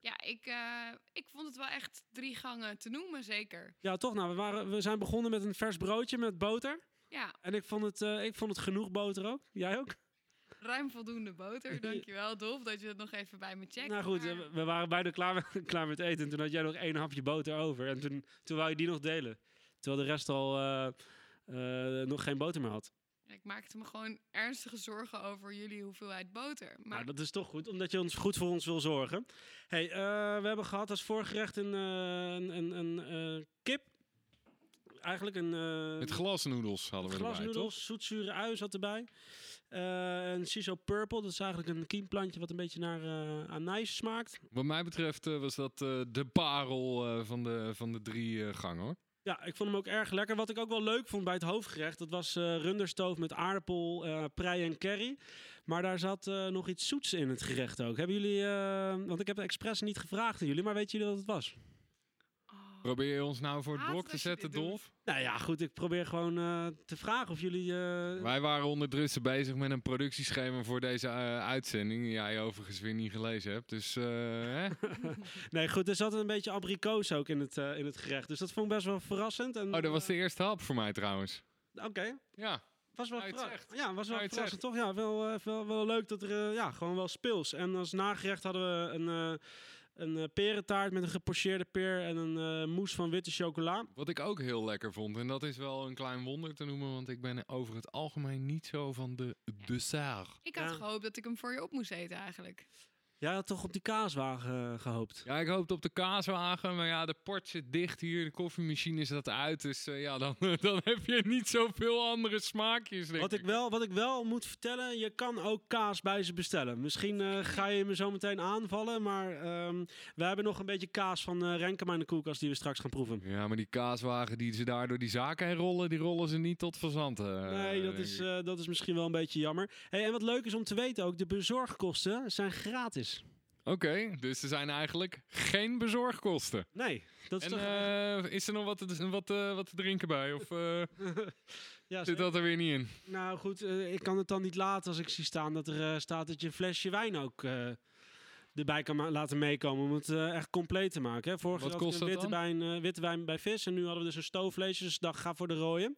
[SPEAKER 2] Ja, ik, eh, ik vond het wel echt drie gangen te noemen, zeker.
[SPEAKER 5] Ja, toch. Nou, we, waren, we zijn begonnen met een vers broodje met boter.
[SPEAKER 2] Ja,
[SPEAKER 5] En ik vond het, eh, ik vond het genoeg boter ook. Jij ook?
[SPEAKER 2] ruim voldoende boter. Dankjewel, Dolf, dat je het nog even bij me checkt.
[SPEAKER 5] nou goed,
[SPEAKER 2] Maar-
[SPEAKER 5] we waren bijna klaar met, klaar met eten. En toen had jij nog één hapje boter over. En toen, toen wou je die nog delen. Terwijl de rest al eh, eh, nog geen boter meer had.
[SPEAKER 2] Ik maakte me gewoon ernstige zorgen over jullie hoeveelheid boter. Maar
[SPEAKER 5] Nou, dat is toch goed, omdat je ons goed voor ons wil zorgen. Hey, eh, we hebben gehad als voorgerecht een, eh, een, een, een eh, kip. Eigenlijk een... eh,
[SPEAKER 1] Met glasnoedels hadden we erbij, toch?
[SPEAKER 5] Glasnoedels, zoetzure ui zat erbij. Eh een Ciso Purple, dat is eigenlijk een kiemplantje wat een beetje naar eh anijs smaakt.
[SPEAKER 1] Wat mij betreft was dat eh, de parel eh, van, de, van de drie eh, gangen, hoor.
[SPEAKER 5] Ja, ik vond hem ook erg lekker. Wat ik ook wel leuk vond bij het hoofdgerecht, dat was eh runderstoof met aardappel, eh prei en curry. Maar daar zat eh, nog iets zoets in het gerecht ook. Hebben jullie, want ik heb het expres niet gevraagd aan jullie, maar weten jullie wat het was?
[SPEAKER 1] Probeer je ons nou voor het blok te zetten. Dolf?
[SPEAKER 5] Nou ja, goed, ik probeer gewoon eh, te vragen of jullie... eh,
[SPEAKER 1] Wij waren ondertussen bezig met een productieschema voor deze eh, uitzending. Die jij overigens weer niet gelezen hebt. Dus eh, hè?
[SPEAKER 5] Nee, goed, er zat een beetje abrikoos ook in het, eh, in het gerecht. Dus dat vond ik best wel verrassend. En,
[SPEAKER 1] Oh, dat was de eerste hap voor mij trouwens.
[SPEAKER 5] Oké,
[SPEAKER 1] Ja.
[SPEAKER 5] was wel,
[SPEAKER 1] Nou, je het
[SPEAKER 5] verra-
[SPEAKER 1] zegt.
[SPEAKER 5] ja, was wel
[SPEAKER 1] Nou,
[SPEAKER 5] verrassend, toch? Ja, wel, eh, wel, wel leuk dat er ja, gewoon wel speels. En als nagerecht hadden we een, eh een eh, perentaart met een gepocheerde peer en een eh mousse van witte chocola.
[SPEAKER 1] Wat ik ook heel lekker vond. En dat is wel een klein wonder te noemen. Want ik ben over het algemeen niet zo van de dessert.
[SPEAKER 2] Ik had
[SPEAKER 5] Ja.
[SPEAKER 2] gehoopt dat ik hem voor je op moest eten eigenlijk.
[SPEAKER 5] Jij had toch op die kaaswagen eh, gehoopt?
[SPEAKER 1] Ja, ik hoopte op de kaaswagen. Maar ja, de port zit dicht hier. De koffiemachine zat uit. Dus eh, ja, dan, dan heb je niet zoveel andere smaakjes. Denk
[SPEAKER 5] Wat ik, wel, wat ik wel moet vertellen, je kan ook kaas bij ze bestellen. Misschien eh, ga je me zo meteen aanvallen, maar ehm, we hebben nog een beetje kaas van eh Renkema in de koelkast die we straks gaan proeven.
[SPEAKER 1] Ja, maar die kaaswagen die ze daar door die zaken heen rollen, die rollen ze niet tot verzand. eh,
[SPEAKER 5] nee, dat is, dat is misschien wel een beetje jammer. Hey, en wat leuk is om te weten ook, de bezorgkosten zijn gratis.
[SPEAKER 1] Oké, dus er zijn eigenlijk geen bezorgkosten.
[SPEAKER 5] Nee, dat is
[SPEAKER 1] En
[SPEAKER 5] toch...
[SPEAKER 1] eh, is er nog wat te, wat, eh, wat te drinken bij? Of eh,
[SPEAKER 5] ja,
[SPEAKER 1] zit dat er weer niet in?
[SPEAKER 5] Nou goed, eh, ik kan het dan niet laten als ik zie staan dat er eh, staat dat je een flesje wijn ook eh, erbij kan laten meekomen. Om het eh, echt compleet te maken. Hè. Vorig
[SPEAKER 1] Wat kost
[SPEAKER 5] witte
[SPEAKER 1] dan?
[SPEAKER 5] wijn, eh, witte wijn bij vis. En nu hadden we dus een stoofvleesje. Dus dacht, ga voor de rode.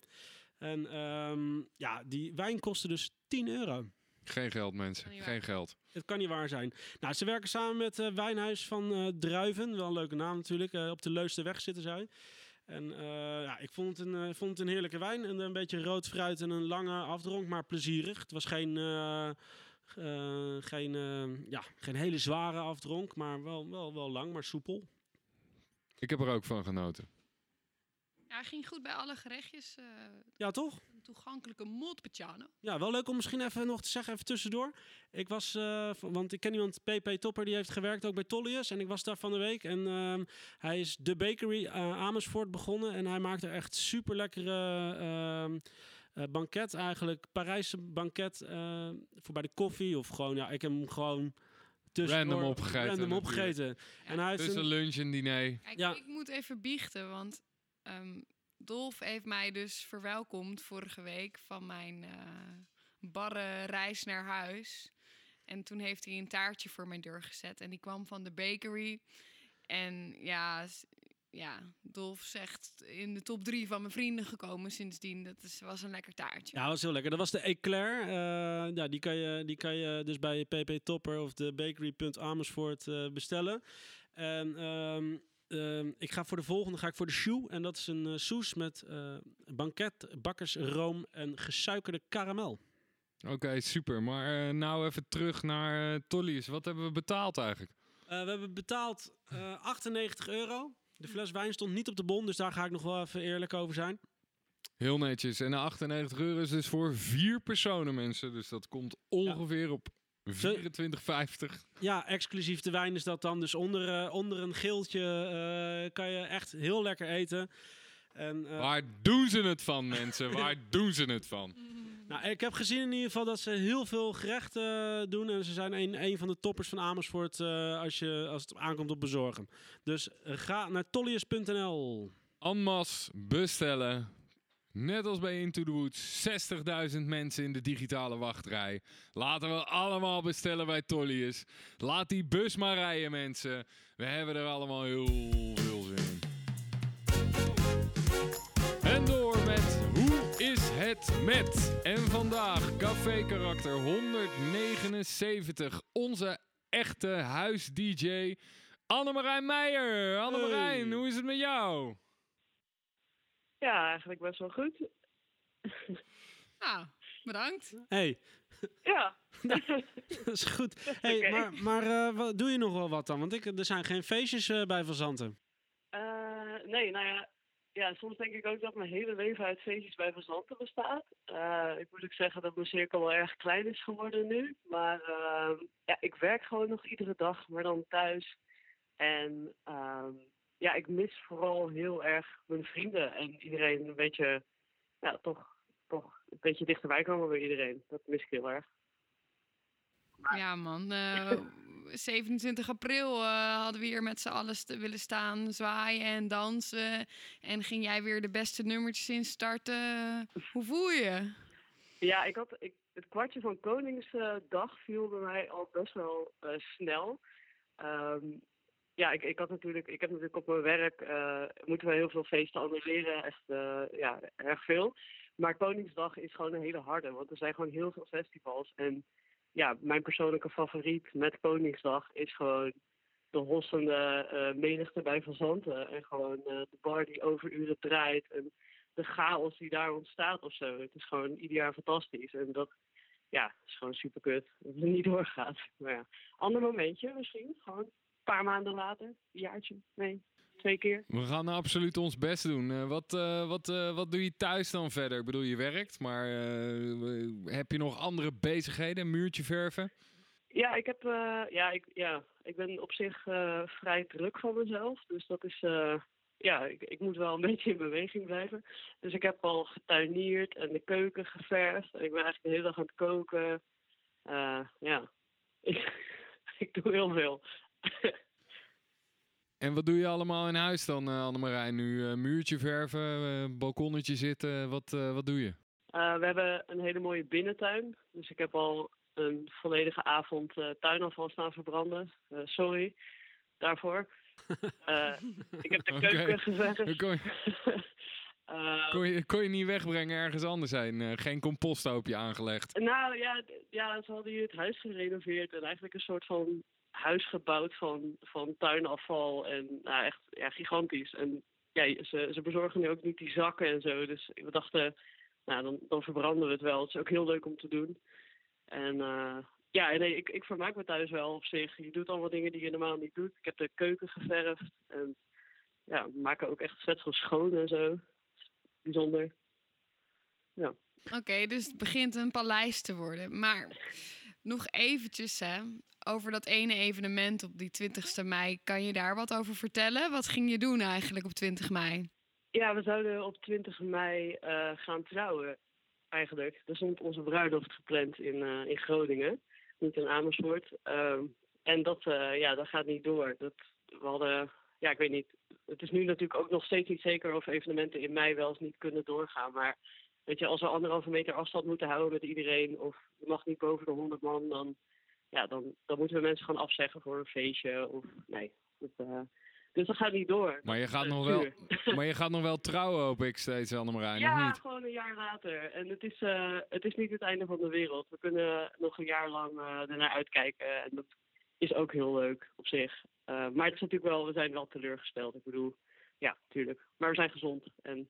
[SPEAKER 5] En ehm, ja, die wijn kostte dus 10 euro.
[SPEAKER 1] Geen geld, mensen. Geen geld.
[SPEAKER 5] Het kan niet waar zijn. Nou, ze werken samen met eh, Wijnhuis van eh, Druiven. Wel een leuke naam natuurlijk. Eh, op de Leusderweg zitten zij. En eh, ja, ik vond het, een, vond het een heerlijke wijn. En een beetje rood fruit en een lange afdronk, maar plezierig. Het was geen, geen, eh, ja, geen hele zware afdronk, maar wel, wel, wel lang, maar soepel.
[SPEAKER 1] Ik heb er ook van genoten.
[SPEAKER 2] Ja, hij ging goed bij alle gerechtjes.
[SPEAKER 5] Ja, toch?
[SPEAKER 2] Toegankelijke Montepulciano.
[SPEAKER 5] Ja, wel leuk om misschien even nog te zeggen, even tussendoor. Ik was, eh, v- want ik ken iemand, PP Topper, die heeft gewerkt ook bij Tollius. En ik was daar van de week. En ehm, hij is de bakery eh, Amersfoort begonnen. En hij maakt er echt super lekkere ehm, eh, banket eigenlijk. Parijse banket eh, voor bij de koffie. Of gewoon, ja, ik heb hem gewoon tussendoor
[SPEAKER 1] Random opgegeten
[SPEAKER 5] Random opgegeten. En hij
[SPEAKER 1] Tussen
[SPEAKER 5] een,
[SPEAKER 1] lunch en diner.
[SPEAKER 2] Kijk,
[SPEAKER 5] Ja.
[SPEAKER 2] ik moet even biechten, want ehm, Dolf heeft mij dus verwelkomd vorige week van mijn eh, barre reis naar huis. En toen heeft hij een taartje voor mijn deur gezet. En die kwam van de bakery. En ja, ja, Dolf zegt in de top drie van mijn vrienden gekomen sindsdien. Dat is, was een lekker taartje.
[SPEAKER 5] Ja, dat was heel lekker. Dat was de Eclair. Eh, ja, die, kan je, die kan je dus bij PP Topper of de bakery.amersfoort eh bestellen. En ehm, ehm, ik ga voor de volgende ga ik voor de shoe. En dat is een eh soes met eh banket, bakkersroom en gesuikerde karamel.
[SPEAKER 1] Oké, super. Maar eh, nou even terug naar uh, Tollies. Wat hebben we betaald eigenlijk?
[SPEAKER 5] We hebben betaald eh 98 euro. De fles wijn stond niet op de bon, dus daar ga ik nog wel even eerlijk over zijn.
[SPEAKER 1] Heel netjes. En de 98 euro is dus voor vier personen, mensen. Dus dat komt ongeveer op 24,50.
[SPEAKER 5] Ja, exclusief de wijn is dat dan. Dus onder, eh, onder een geeltje eh, kan je echt heel lekker eten. En, eh,
[SPEAKER 1] Waar doen ze het van, mensen? Waar doen ze het van?
[SPEAKER 5] nou, ik heb gezien in ieder geval dat ze heel veel gerechten doen. En ze zijn een, een van de toppers van Amersfoort als, je, als het aankomt op bezorgen. Dus ga naar tollius.nl.
[SPEAKER 1] Anmas bestellen. Net als bij Into the Woods. 60.000 mensen in de digitale wachtrij. Laten we allemaal bestellen bij Tollius. Laat die bus maar rijden, mensen. We hebben er allemaal heel veel zin in. En door met Hoe is het met? En vandaag Café Karakter 179. Onze echte huis-DJ Annemarijn Meijer. Annemarijn,
[SPEAKER 5] Hey.
[SPEAKER 1] hoe is het met jou?
[SPEAKER 6] Ja, eigenlijk best wel goed.
[SPEAKER 2] Nou, bedankt.
[SPEAKER 5] hey,
[SPEAKER 6] Ja.
[SPEAKER 5] dat is goed. Hey. Maar, maar eh, wat, doe je nog wel wat dan? Want ik, er zijn geen feestjes eh, bij Van Zanten.
[SPEAKER 6] Eh, nee, nou ja, ja, soms denk ik ook dat mijn hele leven uit feestjes bij verzanten bestaat. Eh, ik moet ook zeggen dat mijn cirkel wel erg klein is geworden nu. Maar ja, ik werk gewoon nog iedere dag, maar dan thuis. En ehm, ja, ik mis vooral heel erg mijn vrienden en iedereen een beetje, ja, toch, toch een beetje dichterbij komen bij iedereen. Dat mis ik heel erg.
[SPEAKER 2] Ja, man. eh, 27 april eh, hadden we hier met z'n allen st- willen staan, zwaaien en dansen. En ging jij weer de beste nummertjes instarten. Hoe voel je?
[SPEAKER 6] Ja, ik had, ik, het kwartje van Koningsdag viel bij mij al best wel eh, snel. Ehm, ja, ik, ik had natuurlijk, ik heb natuurlijk op mijn werk eh, moeten we heel veel feesten annuleren, echt eh, ja, erg veel. Maar Koningsdag is gewoon een hele harde, want er zijn gewoon heel veel festivals. En ja, mijn persoonlijke favoriet met Koningsdag is gewoon de hossende eh, menigte bij Fazanten. En gewoon de bar die overuren draait. En de chaos die daar ontstaat of zo. Het is gewoon ieder jaar fantastisch. En dat ja, is gewoon super kut dat het niet doorgaat. Maar ja, ander momentje misschien. Gewoon paar maanden later, een jaartje, nee, twee keer.
[SPEAKER 1] We gaan absoluut ons best doen. Eh, wat, eh, wat, eh, wat doe je thuis dan verder? Ik bedoel, je werkt, maar heb je nog andere bezigheden? Muurtje verven?
[SPEAKER 6] Ja, ik, heb, ja, ik, ja, ik ben op zich vrij druk van mezelf. Dus dat is, ja, ik, ik moet wel een beetje in beweging blijven. Dus ik heb al getuinierd en de keuken geverfd. En ik ben eigenlijk de hele dag aan het koken. Ja, ik, ik doe heel veel.
[SPEAKER 1] En wat doe je allemaal in huis dan, uh, Annemarijn? Nu uh, muurtje verven, uh, balkonnetje zitten, wat, wat doe je?
[SPEAKER 6] Uh, we hebben een hele mooie binnentuin. Dus ik heb al een volledige avond uh, tuinafval staan verbranden. Uh, sorry daarvoor. Ik heb de keuken okay. geverfd.
[SPEAKER 1] Kon, kon, je, kon je niet wegbrengen ergens anders heen? Uh, geen composthoopje aangelegd?
[SPEAKER 6] Nou ja, ja, ze hadden hier het huis gerenoveerd. En eigenlijk een soort van huis gebouwd van, van tuinafval. En nou, echt ja, gigantisch. En ja, ze, ze bezorgen nu ook niet die zakken en zo. Dus we dachten, nou, dan, dan verbranden we het wel. Het is ook heel leuk om te doen. En uh, ja, nee, ik, ik vermaak me thuis wel op zich. Je doet allemaal dingen die je normaal niet doet. Ik heb de keuken geverfd. En ja, we maken ook echt vet schoon en zo. Bijzonder.
[SPEAKER 2] Oké, dus het begint een paleis te worden. Maar nog eventjes hè, over dat ene evenement op die 20 mei. Kan je daar wat over vertellen? Wat ging je doen eigenlijk op 20 mei?
[SPEAKER 6] Ja, we zouden op 20 mei uh, gaan trouwen eigenlijk. Er stond onze bruiloft gepland in, uh, in Groningen, niet in Amersfoort. Uh, en dat, uh, ja, dat gaat niet door. Dat, we hadden, ja, ik weet niet. Het is nu natuurlijk ook nog steeds niet zeker of evenementen in mei wel eens niet kunnen doorgaan. Maar weet je, als we anderhalve meter afstand moeten houden met iedereen, of je mag niet boven de 100 man, dan, ja, dan, dan moeten we mensen gaan afzeggen voor een feestje. Of nee. Dat, uh, dus dat gaat niet door.
[SPEAKER 1] Maar je gaat, nog wel, maar je gaat nog wel trouwen, hoop ik steeds, Annemarijn,
[SPEAKER 6] Ja,
[SPEAKER 1] niet?
[SPEAKER 6] gewoon een jaar later. En het is, uh, het is niet het einde van de wereld. We kunnen nog een jaar lang uh, ernaar uitkijken. En dat is ook heel leuk op zich. Maar het is natuurlijk wel, we zijn wel teleurgesteld. Ik bedoel, ja, tuurlijk. Maar we zijn gezond en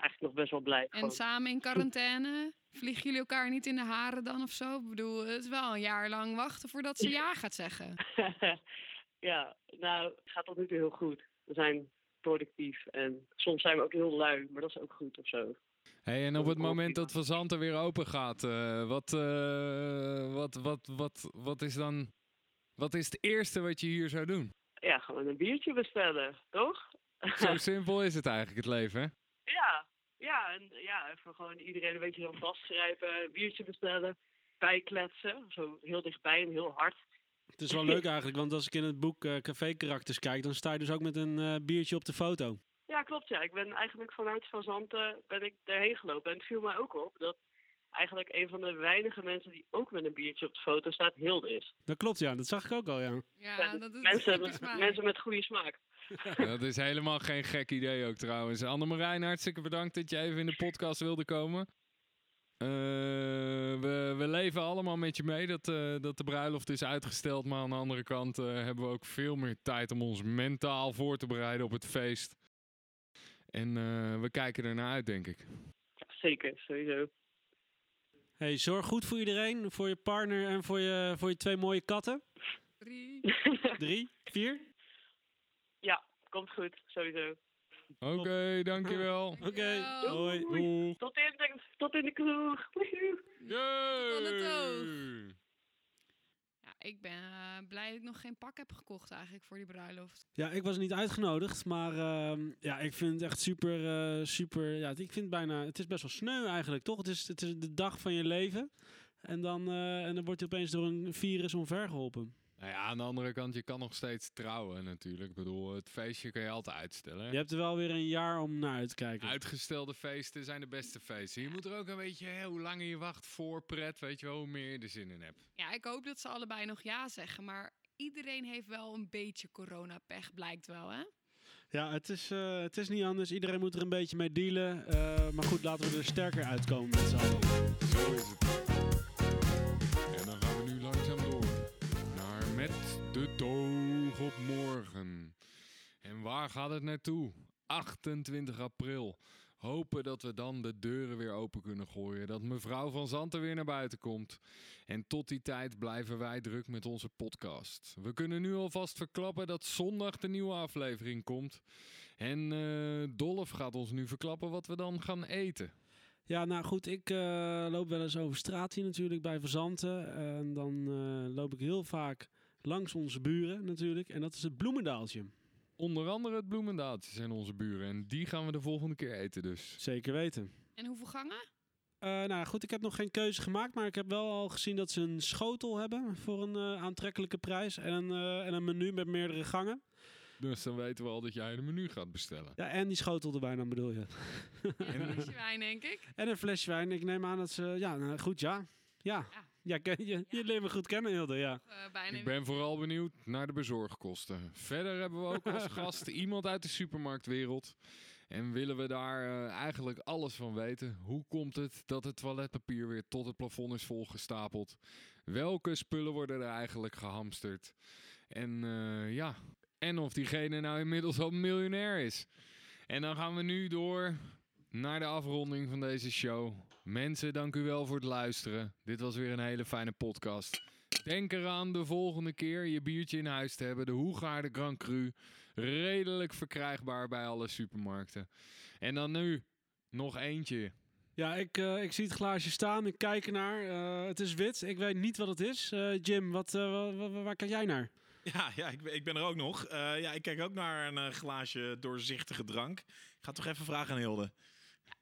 [SPEAKER 6] eigenlijk nog best wel blij.
[SPEAKER 2] En gewoon. samen in quarantaine? Vliegen jullie elkaar niet in de haren dan of zo? Ik bedoel, het is wel een jaar lang wachten voordat ze ja gaat zeggen.
[SPEAKER 6] ja, nou, het gaat tot nu toe heel goed. We zijn productief en soms zijn we ook heel lui, maar dat is ook goed of zo.
[SPEAKER 1] Hey, en op het moment dat Fazanten weer open gaat, uh, wat, uh, wat, wat, wat, wat is dan wat is het eerste wat je hier zou doen?
[SPEAKER 6] Ja, gewoon een biertje bestellen, toch?
[SPEAKER 1] Zo simpel is het eigenlijk, het leven, hè?
[SPEAKER 6] Ja, ja, en ja, even gewoon iedereen een beetje zo vastgrijpen, een biertje bestellen, bijkletsen, zo heel dichtbij en heel hard.
[SPEAKER 5] Het is wel leuk eigenlijk, want als ik in het boek uh, Café Karakters kijk, dan sta je dus ook met een uh, biertje op de foto.
[SPEAKER 6] Ja, klopt. Ja, ik ben eigenlijk vanuit Van Zanten ben ik daarheen gelopen. En het viel mij ook op dat eigenlijk een van de weinige mensen die ook met een biertje op de foto staat, Hilde is.
[SPEAKER 5] Dat klopt, ja. Dat zag ik ook al, ja.
[SPEAKER 2] Ja, dat is
[SPEAKER 6] mensen, mensen met goede smaak.
[SPEAKER 1] Dat is helemaal geen gek idee ook trouwens. Annemarijn, hartstikke bedankt dat je even in de podcast wilde komen. Uh, we, we, leven allemaal met je mee dat, uh, dat de bruiloft is uitgesteld. Maar aan de andere kant uh, hebben we ook veel meer tijd om ons mentaal voor te bereiden op het feest. En we kijken ernaar uit, denk ik.
[SPEAKER 6] Zeker, sowieso.
[SPEAKER 5] Hey, zorg goed voor iedereen, voor je partner en voor je, voor je twee mooie katten.
[SPEAKER 2] Drie.
[SPEAKER 5] Drie? Vier?
[SPEAKER 6] Komt goed, sowieso.
[SPEAKER 1] Oké, okay, dankjewel.
[SPEAKER 5] Oké, okay, hoi.
[SPEAKER 6] Doei. Tot in de, tot in de kroeg.
[SPEAKER 1] Yay.
[SPEAKER 2] Tot aan de toog. Ja, ik ben eh, blij dat ik nog geen pak heb gekocht eigenlijk voor die bruiloft.
[SPEAKER 5] Ja, ik was niet uitgenodigd, maar ehm, ja, ik vind het echt super, eh, super. Ja, ik vind het bijna. Het is best wel sneu eigenlijk, toch? Het is, het is de dag van je leven. En dan, eh, en dan word je opeens door een virus omvergeholpen.
[SPEAKER 1] Nou ja, aan de andere kant, je kan nog steeds trouwen natuurlijk. Ik bedoel, het feestje kan je altijd uitstellen. hè?
[SPEAKER 5] Je hebt er wel weer een jaar om naar uit te kijken.
[SPEAKER 1] Uitgestelde feesten zijn de beste feesten. Je moet er ook een beetje, hè, hoe langer je wacht voor pret, weet je wel, hoe meer je er zin in hebt.
[SPEAKER 2] Ja, ik hoop dat ze allebei nog ja zeggen, maar iedereen heeft wel een beetje coronapech, blijkt wel, hè?
[SPEAKER 5] Ja, het is, eh, het is niet anders. Iedereen moet er een beetje mee dealen. Eh, maar goed, laten we er sterker uitkomen met z'n allen.
[SPEAKER 1] Zo is het. De Toog op morgen. En waar gaat het naartoe? 28 april. Hopen dat we dan de deuren weer open kunnen gooien. Dat mevrouw van Zanten weer naar buiten komt. En tot die tijd blijven wij druk met onze podcast. We kunnen nu alvast verklappen dat zondag de nieuwe aflevering komt. En eh Dolf gaat ons nu verklappen wat we dan gaan eten.
[SPEAKER 5] Ja, nou goed, ik eh, loop wel eens over straat hier natuurlijk bij Verzanten. En dan eh, loop ik heel vaak langs onze buren natuurlijk. En dat is het Bloemendaaltje.
[SPEAKER 1] Onder andere het bloemendaaltje zijn onze buren. En die gaan we de volgende keer eten dus.
[SPEAKER 5] Zeker weten.
[SPEAKER 2] En hoeveel gangen?
[SPEAKER 5] Eh, nou goed, ik heb nog geen keuze gemaakt, maar ik heb wel al gezien dat ze een schotel hebben voor een eh, aantrekkelijke prijs. En een, eh, en een menu met meerdere gangen.
[SPEAKER 1] Dus dan weten we al dat jij een menu gaat bestellen.
[SPEAKER 5] Ja, en die schotel erbij dan bedoel je.
[SPEAKER 2] En een flesje wijn, denk ik.
[SPEAKER 5] En een flesje wijn. Ik neem aan dat ze... Ja, nou, goed, ja. Ja,
[SPEAKER 2] Ja.
[SPEAKER 5] Ja ken je, je leert me goed kennen, Hilde, ja.
[SPEAKER 2] Eh, bijna
[SPEAKER 1] Ik ben vooral benieuwd naar de bezorgkosten. Verder hebben we ook als gast iemand uit de supermarktwereld. En willen we daar eh, eigenlijk alles van weten. Hoe komt het dat het toiletpapier weer tot het plafond is volgestapeld? Welke spullen worden er eigenlijk gehamsterd? En eh, ja, en of diegene nou inmiddels al miljonair is. En dan gaan we nu door naar de afronding van deze show. Mensen, dank u wel voor het luisteren. Dit was weer een hele fijne podcast. Denk eraan de volgende keer je biertje in huis te hebben. De Hoegaarde Grand Cru. Redelijk verkrijgbaar bij alle supermarkten. En dan nu nog eentje.
[SPEAKER 5] Ja, ik, eh, ik zie het glaasje staan. Ik kijk ernaar. Eh, het is wit. Ik weet niet wat het is. Eh, Jim, wat, eh, wa- wa- wa- waar kijk jij naar?
[SPEAKER 7] Ja, ja ik, ben, ik ben er ook nog. Eh, ja, ik kijk ook naar een eh, glaasje doorzichtige drank. Ik ga toch even vragen aan Hilde.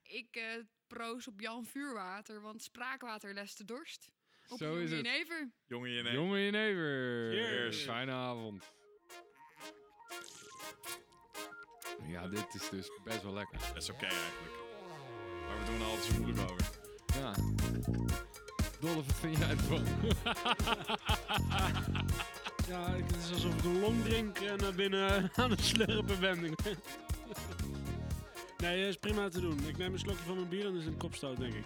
[SPEAKER 2] Ik eh proos op Jan Vuurwater, want spraakwater lest de dorst. Op
[SPEAKER 1] Zo is het.
[SPEAKER 2] Jenever.
[SPEAKER 7] Jongen, je neemt.
[SPEAKER 1] Jongen jenever.
[SPEAKER 7] Cheers.
[SPEAKER 1] Fijne avond. Ja, dit is dus best wel lekker.
[SPEAKER 7] Dat is oké eigenlijk. Maar we doen er altijd zo moeilijk over.
[SPEAKER 1] Ja. Dolph, wat vind jij ervan?
[SPEAKER 5] Ja, ik- het is alsof ik een long drink en naar binnen aan het slurpen ben. nee, is prima te doen. Ik neem een slokje van mijn bier en dan is het een kopstoot, denk ik.